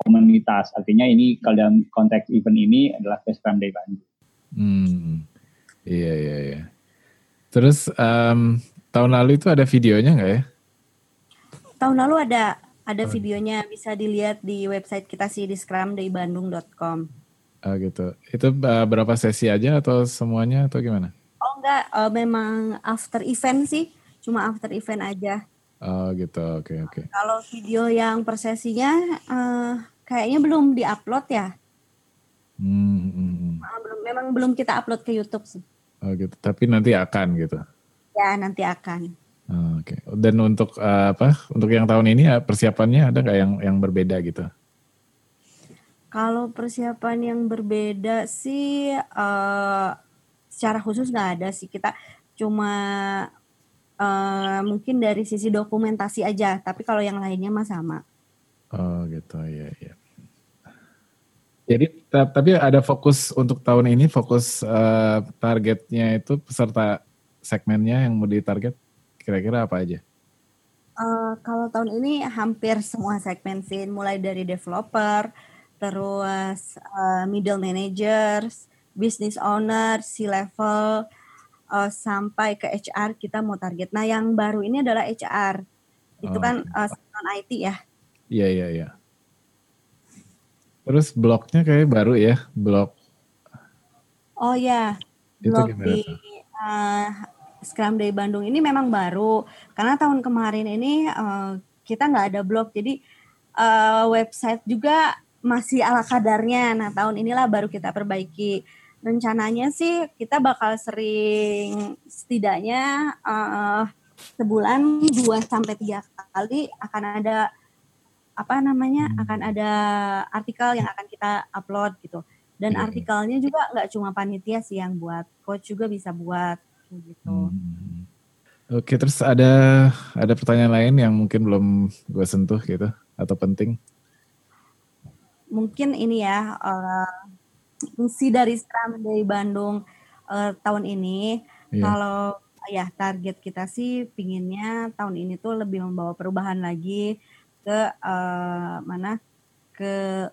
komunitas. Artinya ini kalau dalam konteks event ini adalah Best Scrum Day Bandung. Hmm, iya iya iya. Terus um, tahun lalu itu ada videonya nggak ya? Tahun lalu ada ada oh. videonya bisa dilihat di website kita sih di scrumdaybandung.com. Oh gitu. Itu uh, berapa sesi aja atau semuanya atau gimana? Enggak uh, memang after event sih, cuma after event aja. Oh gitu, oke okay, oke. Okay. Kalau video yang persesinya uh, kayaknya belum diupload ya. Hmm, hmm, hmm. Uh, belum, memang belum kita upload ke YouTube sih. Oh gitu, tapi nanti akan gitu. Ya nanti akan. Oh, oke. Okay. Dan untuk uh, apa? Untuk yang tahun ini persiapannya ada nggak yang yang berbeda gitu? Kalau persiapan yang berbeda sih uh, secara khusus nggak ada sih. Kita cuma uh, mungkin dari sisi dokumentasi aja. Tapi kalau yang lainnya mah sama. Oh gitu. Ya ya jadi tapi ada fokus untuk tahun ini fokus uh, targetnya itu peserta segmennya yang mau ditarget kira-kira apa aja? Uh, kalau tahun ini hampir semua segmen sih, mulai dari developer, terus uh, middle managers, business owner, C-level, uh, sampai ke HR kita mau target. Nah yang baru ini adalah HR. Itu oh. kan uh, non IT ya. Iya, iya, iya. Terus blognya kayak baru ya, blog. Oh ya, blog di uh, Scrum Day Bandung ini memang baru. Karena tahun kemarin ini uh, kita nggak ada blog, jadi uh, website juga masih ala kadarnya. Nah tahun inilah baru kita perbaiki rencananya sih kita bakal sering setidaknya uh, sebulan dua sampai tiga kali akan ada apa namanya akan ada artikel yang akan kita upload gitu dan yeah. Iya. artikelnya juga nggak cuma panitia sih yang buat coach juga bisa buat gitu. Hmm. Oke terus ada ada pertanyaan lain yang mungkin belum gue sentuh gitu atau penting? Mungkin ini ya uh, fungsi dari Scrum dari Bandung uh, tahun ini yeah. kalau ya target kita sih pinginnya tahun ini tuh lebih membawa perubahan lagi ke uh, mana ke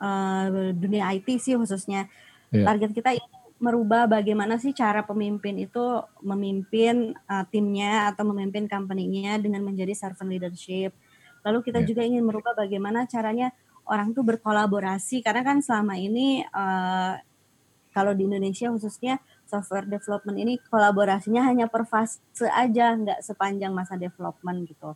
uh, dunia IT sih khususnya yeah. target kita ini merubah bagaimana sih cara pemimpin itu memimpin uh, timnya atau memimpin company-nya dengan menjadi servant leadership. Lalu kita yeah. juga ingin merubah bagaimana caranya orang tuh berkolaborasi karena kan selama ini uh, kalau di Indonesia khususnya software development ini kolaborasinya hanya per fase aja, nggak sepanjang masa development gitu.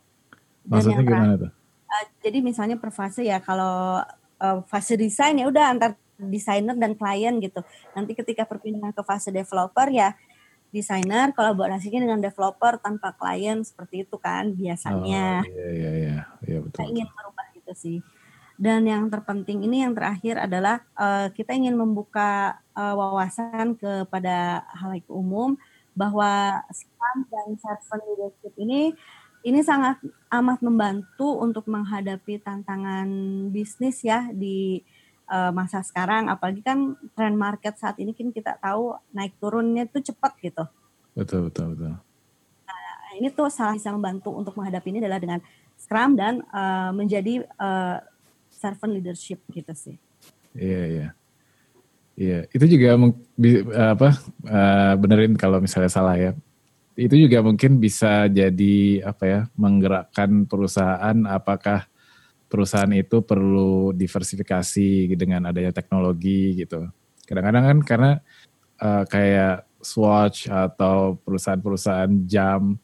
Dan Maksudnya yang gimana tuh? Uh, jadi misalnya per fase ya kalau uh, fase desain ya udah antar desainer dan klien gitu. Nanti ketika perpindahan ke fase developer ya desainer kolaborasinya dengan developer tanpa klien seperti itu kan biasanya. Oh, iya iya iya, iya betul. Kita ingin merubah itu sih. Dan yang terpenting ini yang terakhir adalah uh, kita ingin membuka uh, wawasan kepada halayak umum bahwa Scrum dan servant leadership ini ini sangat amat membantu untuk menghadapi tantangan bisnis ya di uh, masa sekarang apalagi kan tren market saat ini kan kita tahu naik turunnya itu cepat gitu. Betul betul betul. Nah, ini tuh salah bisa membantu untuk menghadapi ini adalah dengan Scrum dan uh, menjadi uh, servant leadership gitu sih. Iya, iya. Iya, itu juga apa uh, benerin kalau misalnya salah ya. Itu juga mungkin bisa jadi apa ya menggerakkan perusahaan. Apakah perusahaan itu perlu diversifikasi dengan adanya teknologi gitu. Kadang-kadang kan karena uh, kayak Swatch atau perusahaan-perusahaan jam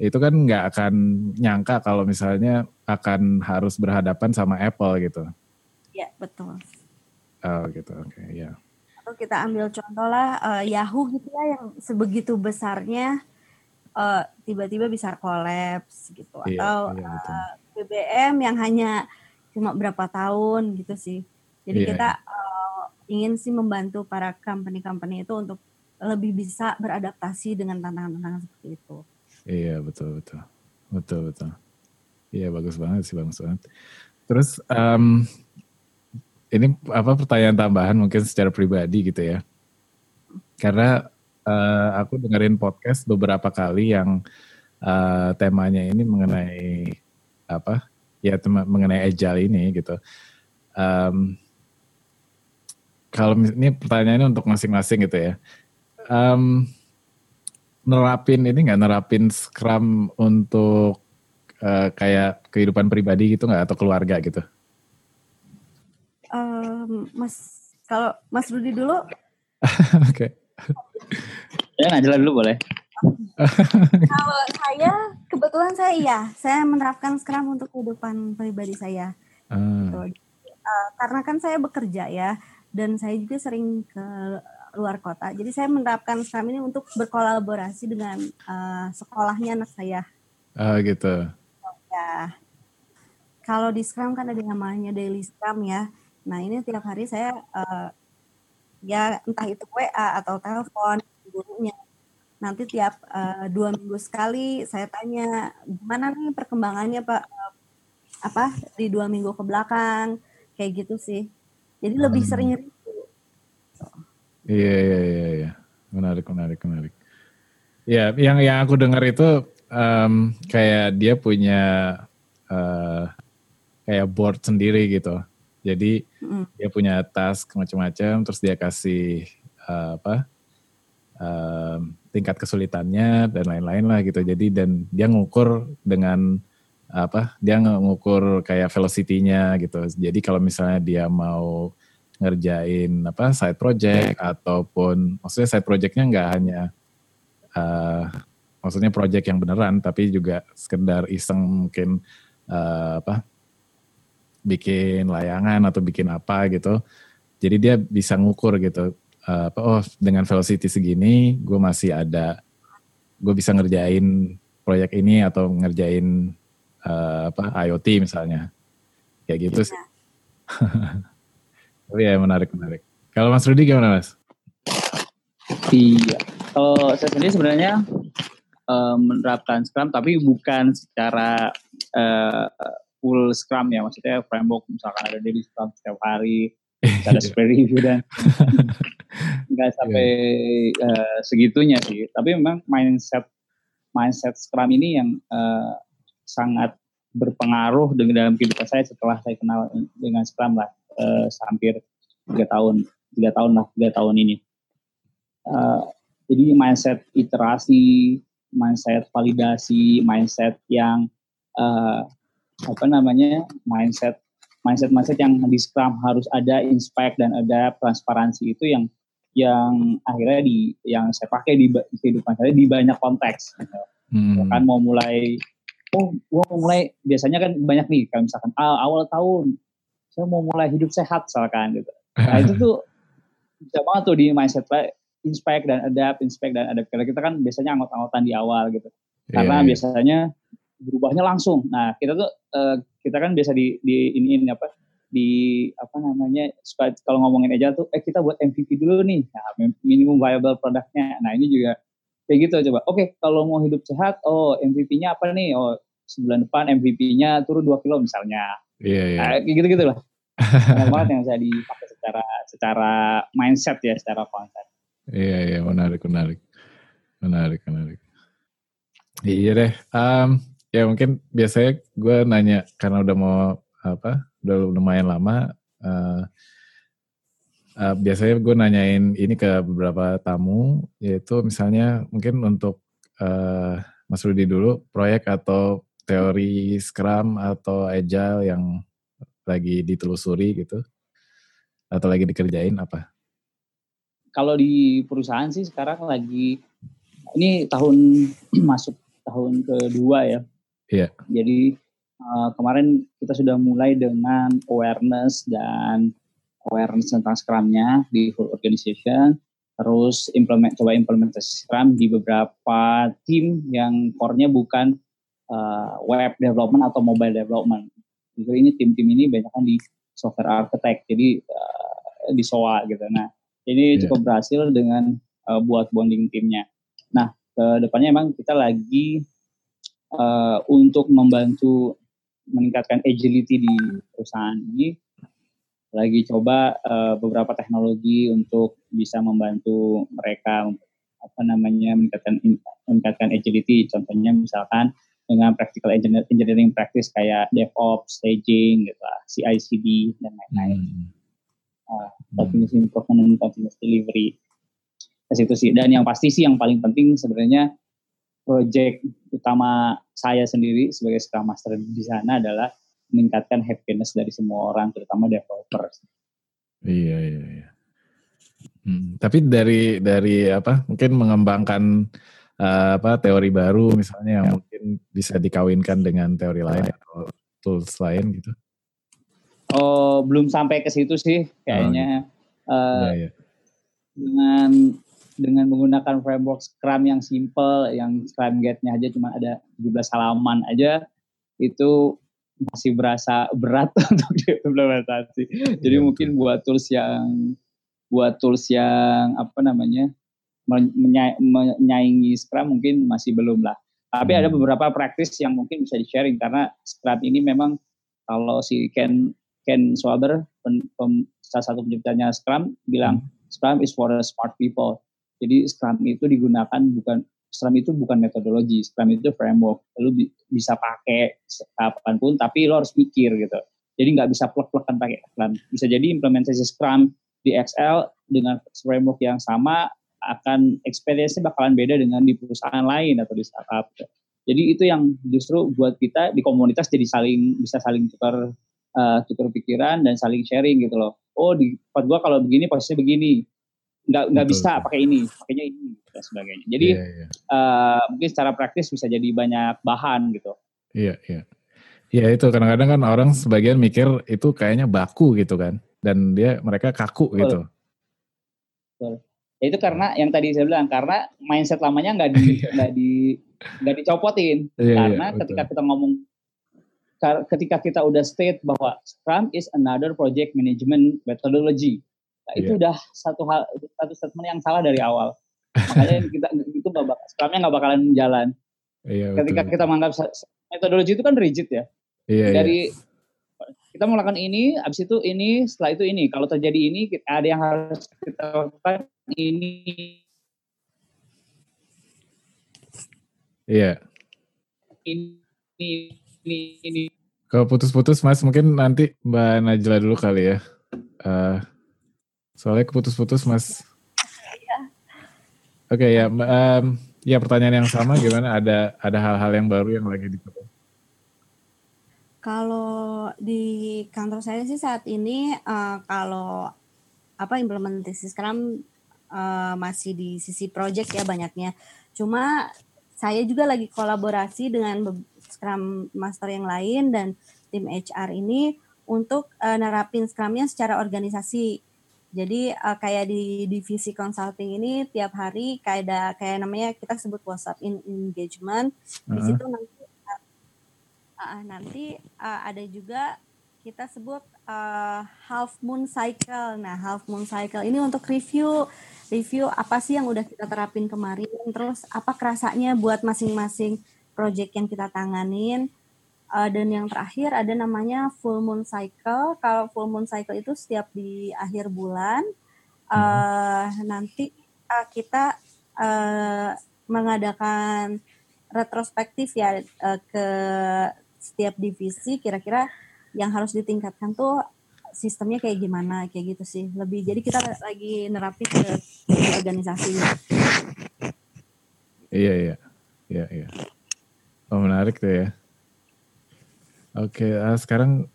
itu kan nggak akan nyangka kalau misalnya akan harus berhadapan sama Apple gitu. Iya betul. Oh gitu, oke okay, ya. Atau kita ambil contoh lah uh, Yahoo gitu ya yang sebegitu besarnya uh, tiba-tiba bisa kolaps gitu iya, atau iya, uh, BBM yang hanya cuma berapa tahun gitu sih. Jadi iya, kita Uh, ingin sih membantu para company-company itu untuk lebih bisa beradaptasi dengan tantangan-tantangan seperti itu. Iya betul betul betul betul. Iya bagus banget sih bagus banget. Terus um, ini apa pertanyaan tambahan mungkin secara pribadi gitu ya. Karena uh, aku dengerin podcast beberapa kali yang uh, temanya ini mengenai apa? Ya tema, mengenai agile ini gitu. Um, kalau ini pertanyaannya untuk masing-masing gitu ya. Um, nerapin ini nggak nerapin Scrum untuk uh, kayak kehidupan pribadi gitu nggak atau keluarga gitu? Um, mas kalau Mas Rudi dulu. Oke. Ya ngajalan dulu boleh. kalau saya kebetulan saya iya, saya menerapkan Scrum untuk kehidupan pribadi saya. Uh. Gitu. Uh, karena kan saya bekerja ya, dan saya juga sering ke luar kota. Jadi saya menerapkan Scrum ini untuk berkolaborasi dengan uh, sekolahnya anak saya. Ah uh, gitu. Ya. Kalau di Scrum kan ada namanya daily Scrum ya. Nah ini tiap hari saya uh, ya entah itu WA atau telepon gurunya. Nanti tiap uh, dua minggu sekali saya tanya gimana nih perkembangannya Pak apa di dua minggu ke belakang kayak gitu sih. Jadi lebih hmm. sering Iya iya iya iya. Menarik menarik menarik. Ya, yang yang aku dengar itu um, kayak dia punya uh, kayak board sendiri gitu. Jadi mm. dia punya task macam-macam, terus dia kasih uh, apa um, tingkat kesulitannya dan lain-lain lah gitu. Jadi dan dia ngukur dengan apa? Dia ngukur kayak velocity-nya gitu. Jadi kalau misalnya dia mau ngerjain apa side project ataupun maksudnya side projectnya nggak hanya uh, maksudnya project yang beneran tapi juga sekedar iseng mungkin uh, apa bikin layangan atau bikin apa gitu. Jadi dia bisa ngukur gitu uh, apa oh dengan velocity segini gue masih ada gue bisa ngerjain proyek ini atau ngerjain uh, apa IoT misalnya. Kayak gitu sih iya. Oh iya menarik menarik. Kalau Mas Rudi gimana Mas? Iya, kalau saya sendiri sebenarnya uh, menerapkan Scrum tapi bukan secara uh, full Scrum ya, maksudnya framework misalkan ada daily Scrum setiap hari, ada sprint review dan nggak sampai uh, segitunya sih. Tapi memang mindset mindset Scrum ini yang uh, sangat berpengaruh dengan dalam kehidupan saya setelah saya kenal dengan Scrum lah uh, hampir tiga tahun tiga tahun lah tiga tahun ini uh, jadi mindset iterasi mindset validasi mindset yang uh, apa namanya mindset mindset mindset yang di Scrum harus ada inspect dan ada transparansi itu yang yang akhirnya di yang saya pakai di, di kehidupan saya di banyak konteks gitu. hmm. kan mau mulai oh gua mau mulai biasanya kan banyak nih kalau misalkan ah, awal tahun saya mau mulai hidup sehat misalkan gitu. Nah itu tuh bisa banget tuh di mindset inspect dan adapt, inspect dan adapt. Karena kita kan biasanya anggot-anggotan di awal gitu. Karena yeah. biasanya berubahnya langsung. Nah kita tuh uh, kita kan biasa di di ini, ini apa di apa namanya kalau ngomongin aja tuh eh kita buat MVP dulu nih nah, minimum viable produknya nah ini juga kayak gitu coba oke okay, kalau mau hidup sehat oh MVP-nya apa nih oh sebulan depan MVP-nya turun 2 kilo misalnya Iya, iya. Nah, gitu gitu lah. banget yang saya dipakai secara secara mindset ya, secara konsep. Iya, iya, menarik, menarik. Menarik, menarik. Iya deh. Um, ya mungkin biasanya gue nanya karena udah mau apa, udah lumayan lama. Uh, uh, biasanya gue nanyain ini ke beberapa tamu, yaitu misalnya mungkin untuk uh, Mas Rudi dulu, proyek atau teori Scrum atau Agile yang lagi ditelusuri gitu, atau lagi dikerjain apa? Kalau di perusahaan sih sekarang lagi ini tahun masuk tahun kedua ya. Iya. Yeah. Jadi uh, kemarin kita sudah mulai dengan awareness dan awareness tentang Scrum-nya di full organization. Terus implement coba implementasi Scrum di beberapa tim yang core-nya bukan uh, web development atau mobile development. Jadi ini tim-tim ini banyak kan di software architect, jadi uh, di SOA gitu. Nah, ini yeah. cukup berhasil dengan uh, buat bonding timnya. Nah, ke depannya emang kita lagi uh, untuk membantu meningkatkan agility di perusahaan ini lagi coba uh, beberapa teknologi untuk bisa membantu mereka apa namanya meningkatkan meningkatkan agility contohnya misalkan dengan practical engineering practice kayak DevOps, staging, gitu lah, CI/CD dan lain-lain. Hmm. Uh, continuous improvement continuous delivery. Ke situ sih. Dan yang pasti sih yang paling penting sebenarnya project utama saya sendiri sebagai Scrum Master di sana adalah meningkatkan happiness dari semua orang, terutama developers. Iya iya iya. Hmm, tapi dari dari apa? Mungkin mengembangkan uh, apa teori baru misalnya yang ya. mungkin bisa dikawinkan dengan teori lain atau tools lain gitu. Oh, belum sampai ke situ sih kayaknya. Oh, uh, ya, ya. Dengan dengan menggunakan framework Scrum yang simple, yang Scrum Gate-nya aja cuma ada 17 halaman aja, itu masih berasa berat untuk diimplementasi. Jadi ya, mungkin betul. buat tools yang buat tools yang apa namanya menyaingi Scrum mungkin masih belum lah. Tapi hmm. ada beberapa praktis yang mungkin bisa di-sharing karena Scrum ini memang kalau si Ken Ken Swaber pen, pem, salah satu penciptanya Scrum bilang hmm. Scrum is for the smart people. Jadi Scrum itu digunakan bukan Scrum itu bukan metodologi, Scrum itu framework. Lu bi bisa pakai kapan pun, tapi lo harus mikir gitu. Jadi nggak bisa plek-plekan pakai Scrum. Bisa jadi implementasi Scrum di Excel dengan framework yang sama akan experience bakalan beda dengan di perusahaan lain atau di startup. Jadi itu yang justru buat kita di komunitas jadi saling bisa saling tukar uh, tukar pikiran dan saling sharing gitu loh. Oh di tempat gua kalau begini posisinya begini nggak nggak bisa pakai ini pakainya ini dan sebagainya jadi yeah, yeah. Uh, mungkin secara praktis bisa jadi banyak bahan gitu iya yeah, iya yeah. Iya itu kadang-kadang kan orang sebagian mikir itu kayaknya baku gitu kan dan dia mereka kaku Betul. gitu. Betul. Ya itu karena yang tadi saya bilang karena mindset lamanya nggak di iya. nggak di nggak dicopotin yeah, karena yeah, ketika kita ngomong ketika kita udah state bahwa Scrum is another project management methodology Nah, itu yeah. udah satu hal satu statement yang salah dari awal. Makanya kita itu nggak bakal sekarangnya nggak bakalan jalan. Iya, Ketika betul. kita menganggap metodologi itu kan rigid ya. Iya, iya. dari iya. Kita melakukan ini, abis itu ini, setelah itu ini. Kalau terjadi ini, ada yang harus kita lakukan ini. Iya. Ini, ini, ini. Kalau putus-putus, Mas, mungkin nanti Mbak Najla dulu kali ya. Uh, Soalnya keputus-putus mas. Iya. Oke okay, ya, um, ya pertanyaan yang sama gimana? Ada ada hal-hal yang baru yang lagi dicoba? Kalau di kantor saya sih saat ini uh, kalau apa implementasi Scrum uh, masih di sisi project ya banyaknya. Cuma saya juga lagi kolaborasi dengan Scrum Master yang lain dan tim HR ini untuk uh, nerapin Scrum-nya secara organisasi. Jadi uh, kayak di divisi consulting ini tiap hari kayak ada kayak namanya kita sebut WhatsApp in engagement. Uh-huh. Di situ nanti uh, nanti uh, ada juga kita sebut uh, half moon cycle. Nah, half moon cycle ini untuk review review apa sih yang udah kita terapin kemarin, terus apa kerasanya buat masing-masing project yang kita tanganin Uh, dan yang terakhir ada namanya full moon cycle. Kalau full moon cycle itu setiap di akhir bulan uh, nanti uh, kita uh, mengadakan retrospektif ya uh, ke setiap divisi kira-kira yang harus ditingkatkan tuh sistemnya kayak gimana kayak gitu sih. Lebih jadi kita lagi nerapin ke organisasi. Iya iya. Iya iya. Oh menarik tuh ya. Oke uh, sekarang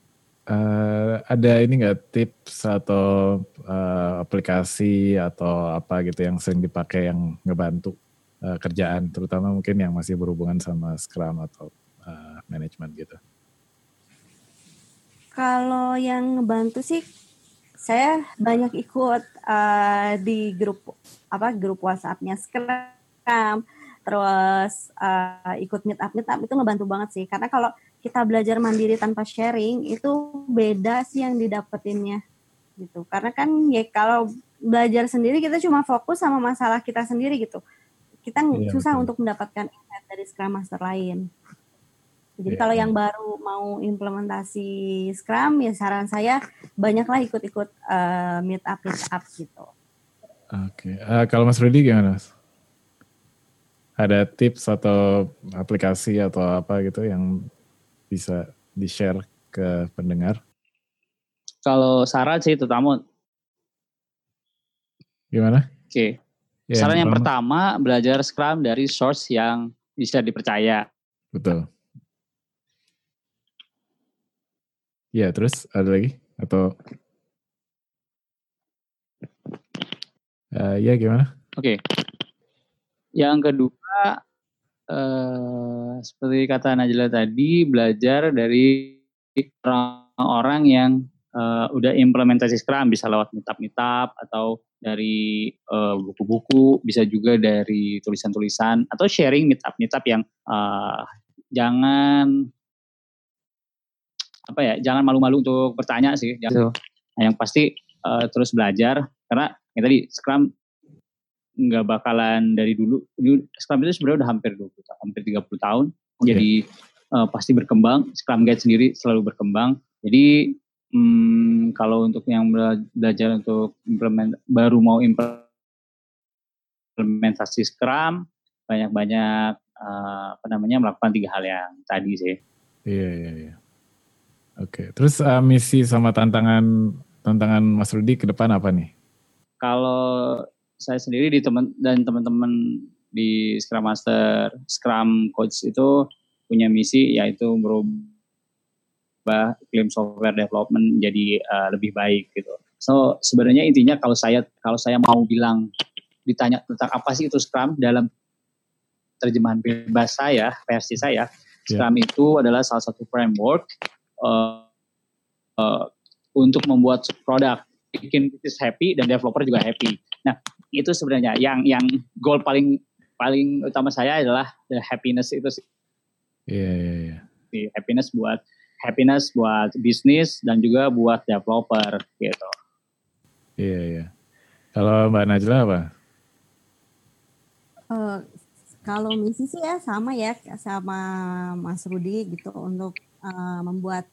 uh, ada ini nggak tips atau uh, aplikasi atau apa gitu yang sering dipakai yang ngebantu uh, kerjaan terutama mungkin yang masih berhubungan sama Scrum atau uh, manajemen gitu? Kalau yang ngebantu sih saya banyak ikut uh, di grup apa grup WhatsAppnya Scrum, terus uh, ikut meet up meet up itu ngebantu banget sih. Karena kalau kita belajar mandiri tanpa sharing itu beda sih yang didapetinnya gitu. Karena kan ya kalau belajar sendiri kita cuma fokus sama masalah kita sendiri gitu. Kita iya, susah betul. untuk mendapatkan insight dari Scrum Master lain jadi yeah. kalau yang baru mau implementasi Scrum, ya saran saya banyaklah ikut-ikut uh, meet up meet up gitu. Oke, okay. uh, eh, kalau Mas Rudy gimana? Mas? Ada tips atau aplikasi atau apa gitu yang bisa di share ke pendengar? Kalau saran sih terutama gimana? Oke, okay. Ya, saran yang, yang pertama belajar Scrum dari source yang bisa dipercaya. Betul Iya, terus ada lagi atau uh, ya gimana? Oke. Okay. Yang kedua uh, seperti kata Najla tadi belajar dari orang-orang yang uh, udah implementasi Scrum bisa lewat meetup-meetup atau dari buku-buku, uh, bisa juga dari tulisan-tulisan atau sharing meetup-meetup yang uh, jangan apa ya jangan malu-malu untuk bertanya sih jangan, nah, yang pasti uh, terus belajar karena yang tadi Scrum nggak bakalan dari dulu Scrum itu sebenarnya udah hampir 20 tahun, hampir 30 tahun okay. jadi uh, pasti berkembang Scrum Guide sendiri selalu berkembang jadi hmm, kalau untuk yang belajar untuk implement baru mau implementasi Scrum banyak-banyak uh, apa namanya melakukan tiga hal yang tadi sih. Iya iya iya. Oke, terus uh, misi sama tantangan tantangan Mas Rudi ke depan apa nih? Kalau saya sendiri di teman dan teman-teman di Scrum Master, Scrum Coach itu punya misi yaitu merubah iklim software development jadi uh, lebih baik gitu. So sebenarnya intinya kalau saya kalau saya mau bilang ditanya tentang apa sih itu Scrum dalam terjemahan bebas saya versi saya, ya. Scrum yeah. itu adalah salah satu framework uh, uh, untuk membuat produk bikin bisnis happy dan developer juga happy. Nah itu sebenarnya yang yang goal paling paling utama saya adalah the happiness itu sih. Iya iya iya. Happiness buat happiness buat bisnis dan juga buat developer gitu. Iya yeah, iya. Yeah. Kalau Mbak Najla apa? Uh, kalau misi sih ya sama ya sama Mas Rudi gitu untuk uh, membuat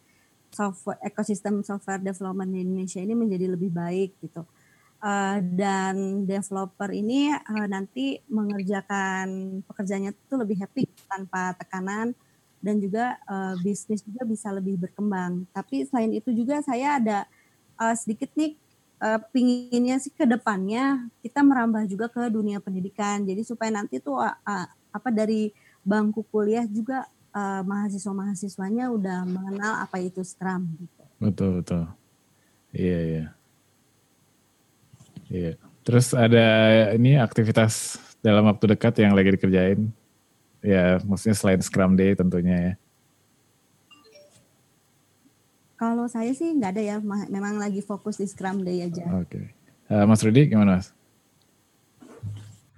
software ekosistem software development di Indonesia ini menjadi lebih baik gitu. Uh, dan developer ini uh, nanti mengerjakan pekerjaannya itu lebih happy tanpa tekanan dan juga uh, bisnis juga bisa lebih berkembang. Tapi selain itu juga saya ada uh, sedikit nih uh, pinginnya sih ke depannya kita merambah juga ke dunia pendidikan. Jadi supaya nanti tuh uh, uh, apa dari bangku kuliah juga uh, mahasiswa-mahasiswanya udah mengenal apa itu Scrum gitu. Betul betul. Iya iya. Iya. Terus ada ini aktivitas dalam waktu dekat yang lagi dikerjain? Ya, maksudnya selain Scrum Day tentunya ya. Kalau saya sih nggak ada ya, memang lagi fokus di Scrum Day aja. Oke. Okay. Uh, Mas Rudi gimana Mas?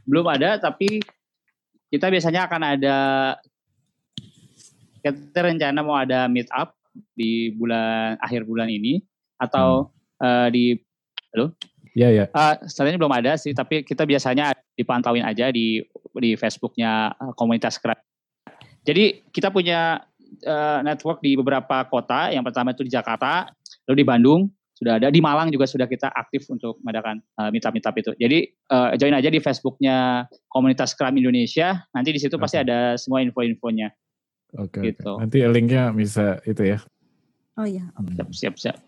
Belum ada, tapi kita biasanya akan ada kita rencana mau ada meet up di bulan akhir bulan ini atau hmm. uh, di halo Iya ya. Uh, saat ini belum ada sih, tapi kita biasanya dipantauin aja di di Facebooknya uh, komunitas Scrum. Jadi kita punya uh, network di beberapa kota. Yang pertama itu di Jakarta, lalu di Bandung sudah ada, di Malang juga sudah kita aktif untuk mengadakan uh, meetup-meetup itu. Jadi uh, join aja di Facebooknya komunitas Scrum Indonesia. Nanti di situ okay. pasti ada semua info-infonya. Oke. Okay, gitu. okay. Nanti linknya bisa itu ya. Oh iya. Okay. Siap siap siap.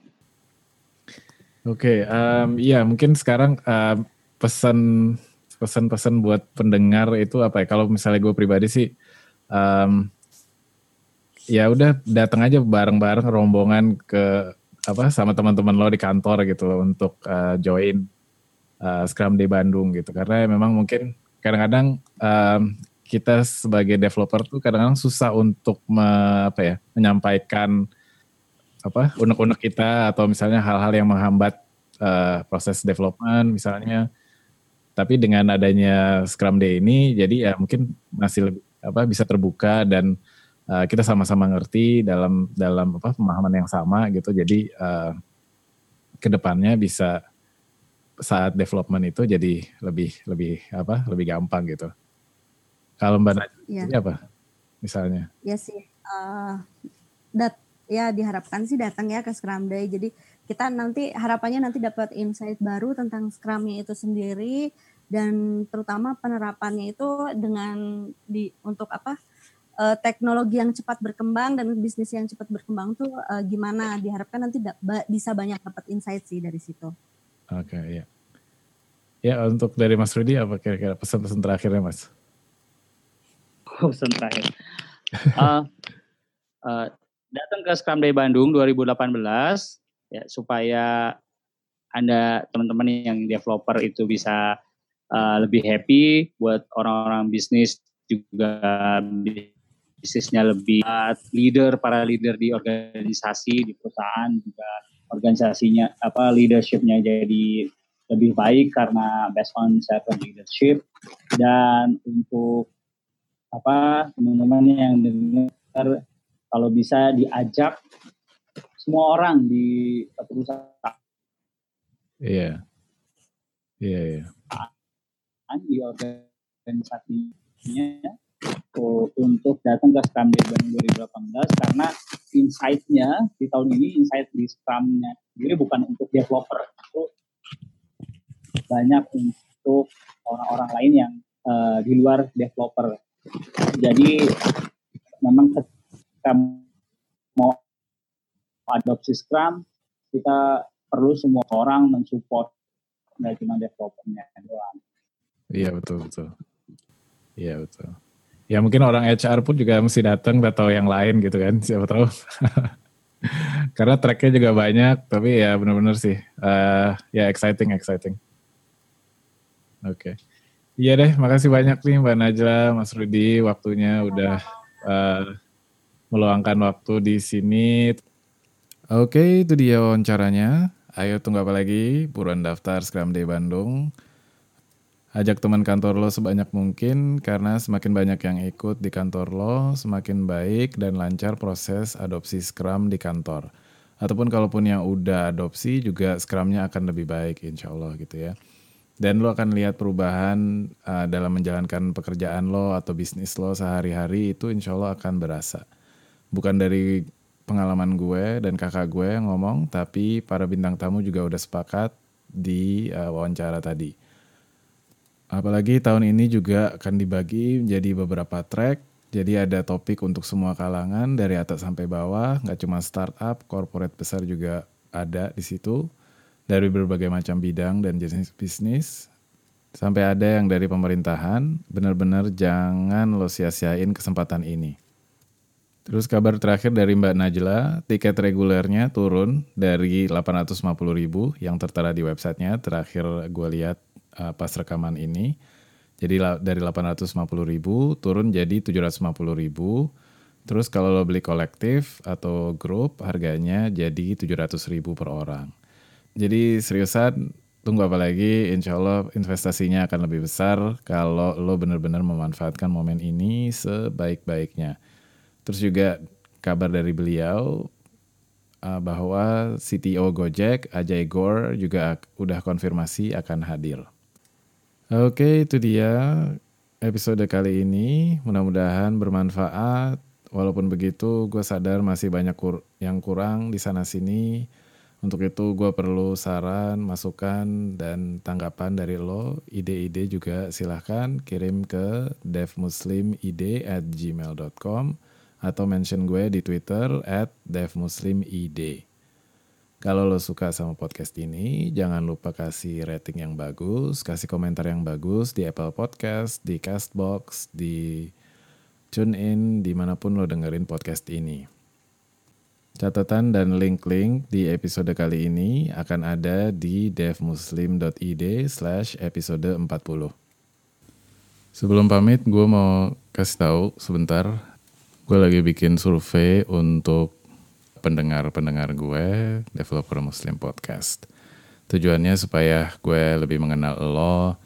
Oke, okay, um, iya mungkin sekarang uh, pesan pesan-pesan buat pendengar itu apa ya? Kalau misalnya gue pribadi sih, um, ya udah datang aja bareng-bareng rombongan ke apa sama teman-teman lo di kantor gitu loh untuk uh, join uh, Scrum Day Bandung gitu karena memang mungkin kadang-kadang um, kita sebagai developer tuh kadang-kadang susah untuk me, apa ya menyampaikan apa unek-unek kita atau misalnya hal-hal yang menghambat uh, proses development misalnya tapi dengan adanya Scrum Day ini jadi ya mungkin masih lebih apa bisa terbuka dan uh, kita sama-sama ngerti dalam dalam apa pemahaman yang sama gitu. Jadi uh, ke depannya bisa saat development itu jadi lebih lebih apa lebih gampang gitu. Kalau Mbak Najwa ya. apa misalnya? Ya sih, uh, dat ya diharapkan sih datang ya ke Scrum Day. Jadi kita nanti harapannya nanti dapat insight baru tentang Scrumnya itu sendiri dan terutama penerapannya itu dengan di untuk apa uh, teknologi yang cepat berkembang dan bisnis yang cepat berkembang tuh uh, gimana diharapkan nanti da bisa banyak dapat insight sih dari situ. Oke, okay, ya. Ya, untuk dari Mas Rudi apa kira-kira pesan-pesan terakhirnya, Mas? Pesan terakhir. uh, uh, datang ke Scrum Day Bandung 2018 ya supaya Anda teman-teman yang developer itu bisa uh, lebih happy buat orang-orang bisnis juga bisnisnya lebih leader para leader di organisasi di perusahaan juga organisasinya apa leadershipnya jadi lebih baik karena based on servant leadership dan untuk apa teman-teman yang dengar kalau bisa diajak semua orang di perusahaan. Iya. Iya iya. Di organisasinya untuk datang ke Scrum Day Bandung 2018 karena insight-nya di tahun ini insight di Scrum-nya sendiri bukan untuk developer itu banyak untuk orang-orang lain yang uh, di luar developer jadi memang ketika mau adopsi Scrum kita perlu semua orang mensupport nggak cuma developernya doang. Iya betul betul. Iya betul. Ya mungkin orang HR pun juga mesti datang atau yang lain gitu kan siapa tahu. Karena tracknya juga banyak tapi ya benar-benar sih. Uh, ya exciting exciting. Oke. okay. Iya deh makasih banyak nih Mbak Najla Mas Rudi waktunya udah uh, meluangkan waktu di sini oke itu dia wawancaranya ayo tunggu apa lagi buruan daftar Scrum Day Bandung Ajak teman kantor lo sebanyak mungkin karena semakin banyak yang ikut di kantor lo, semakin baik dan lancar proses adopsi Scrum di kantor. Ataupun kalaupun yang udah adopsi juga Scrumnya akan lebih baik insya Allah gitu ya. Dan lo akan lihat perubahan uh, dalam menjalankan pekerjaan lo atau bisnis lo sehari-hari itu insya Allah akan berasa. Bukan dari pengalaman gue dan kakak gue yang ngomong, tapi para bintang tamu juga udah sepakat di uh, wawancara tadi. Apalagi tahun ini juga akan dibagi menjadi beberapa track. Jadi ada topik untuk semua kalangan dari atas sampai bawah, nggak cuma startup, corporate besar juga ada di situ dari berbagai macam bidang dan jenis bisnis. Sampai ada yang dari pemerintahan, benar-benar jangan lo sia-siain kesempatan ini. Terus kabar terakhir dari Mbak Najla, tiket regulernya turun dari 850 ribu yang tertera di websitenya. Terakhir gue lihat uh, pas rekaman ini. Jadi dari 850 ribu turun jadi 750 ribu. Terus kalau lo beli kolektif atau grup harganya jadi 700 ribu per orang. Jadi seriusan tunggu apa lagi insya Allah investasinya akan lebih besar kalau lo benar-benar memanfaatkan momen ini sebaik-baiknya. Terus juga kabar dari beliau uh, bahwa CTO Gojek Ajay Gore juga udah konfirmasi akan hadir. Oke, itu dia episode kali ini. Mudah-mudahan bermanfaat. Walaupun begitu, gue sadar masih banyak kur yang kurang di sana-sini. Untuk itu gue perlu saran, masukan, dan tanggapan dari lo. Ide-ide juga silahkan kirim ke devmuslimid at gmail.com atau mention gue di Twitter at devmuslimid. Kalau lo suka sama podcast ini, jangan lupa kasih rating yang bagus, kasih komentar yang bagus di Apple Podcast, di Castbox, di TuneIn, di mana pun lo dengerin podcast ini. Catatan dan link-link di episode kali ini akan ada di devmuslim.id slash episode 40. Sebelum pamit, gue mau kasih tahu sebentar. Gue lagi bikin survei untuk pendengar-pendengar gue, developer Muslim Podcast. Tujuannya supaya gue lebih mengenal lo,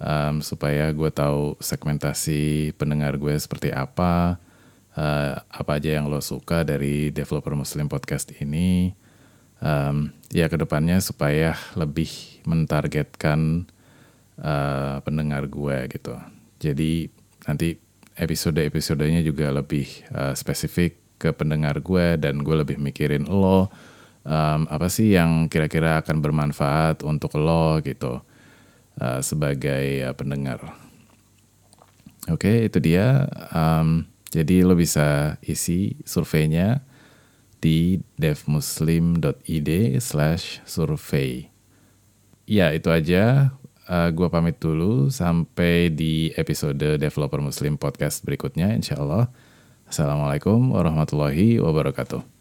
um, supaya gue tahu segmentasi pendengar gue seperti apa, uh, apa aja yang lo suka dari developer Muslim Podcast ini. Um, ya ke depannya supaya lebih mentargetkan uh, pendengar gue gitu. Jadi nanti episode-episodenya juga lebih uh, spesifik ke pendengar gue dan gue lebih mikirin lo um, apa sih yang kira-kira akan bermanfaat untuk lo gitu uh, sebagai uh, pendengar. Oke okay, itu dia. Um, jadi lo bisa isi surveinya di devmuslim.id slash survey. Ya itu aja. Uh, gue pamit dulu sampai di episode Developer Muslim Podcast berikutnya insya Allah. Assalamualaikum warahmatullahi wabarakatuh.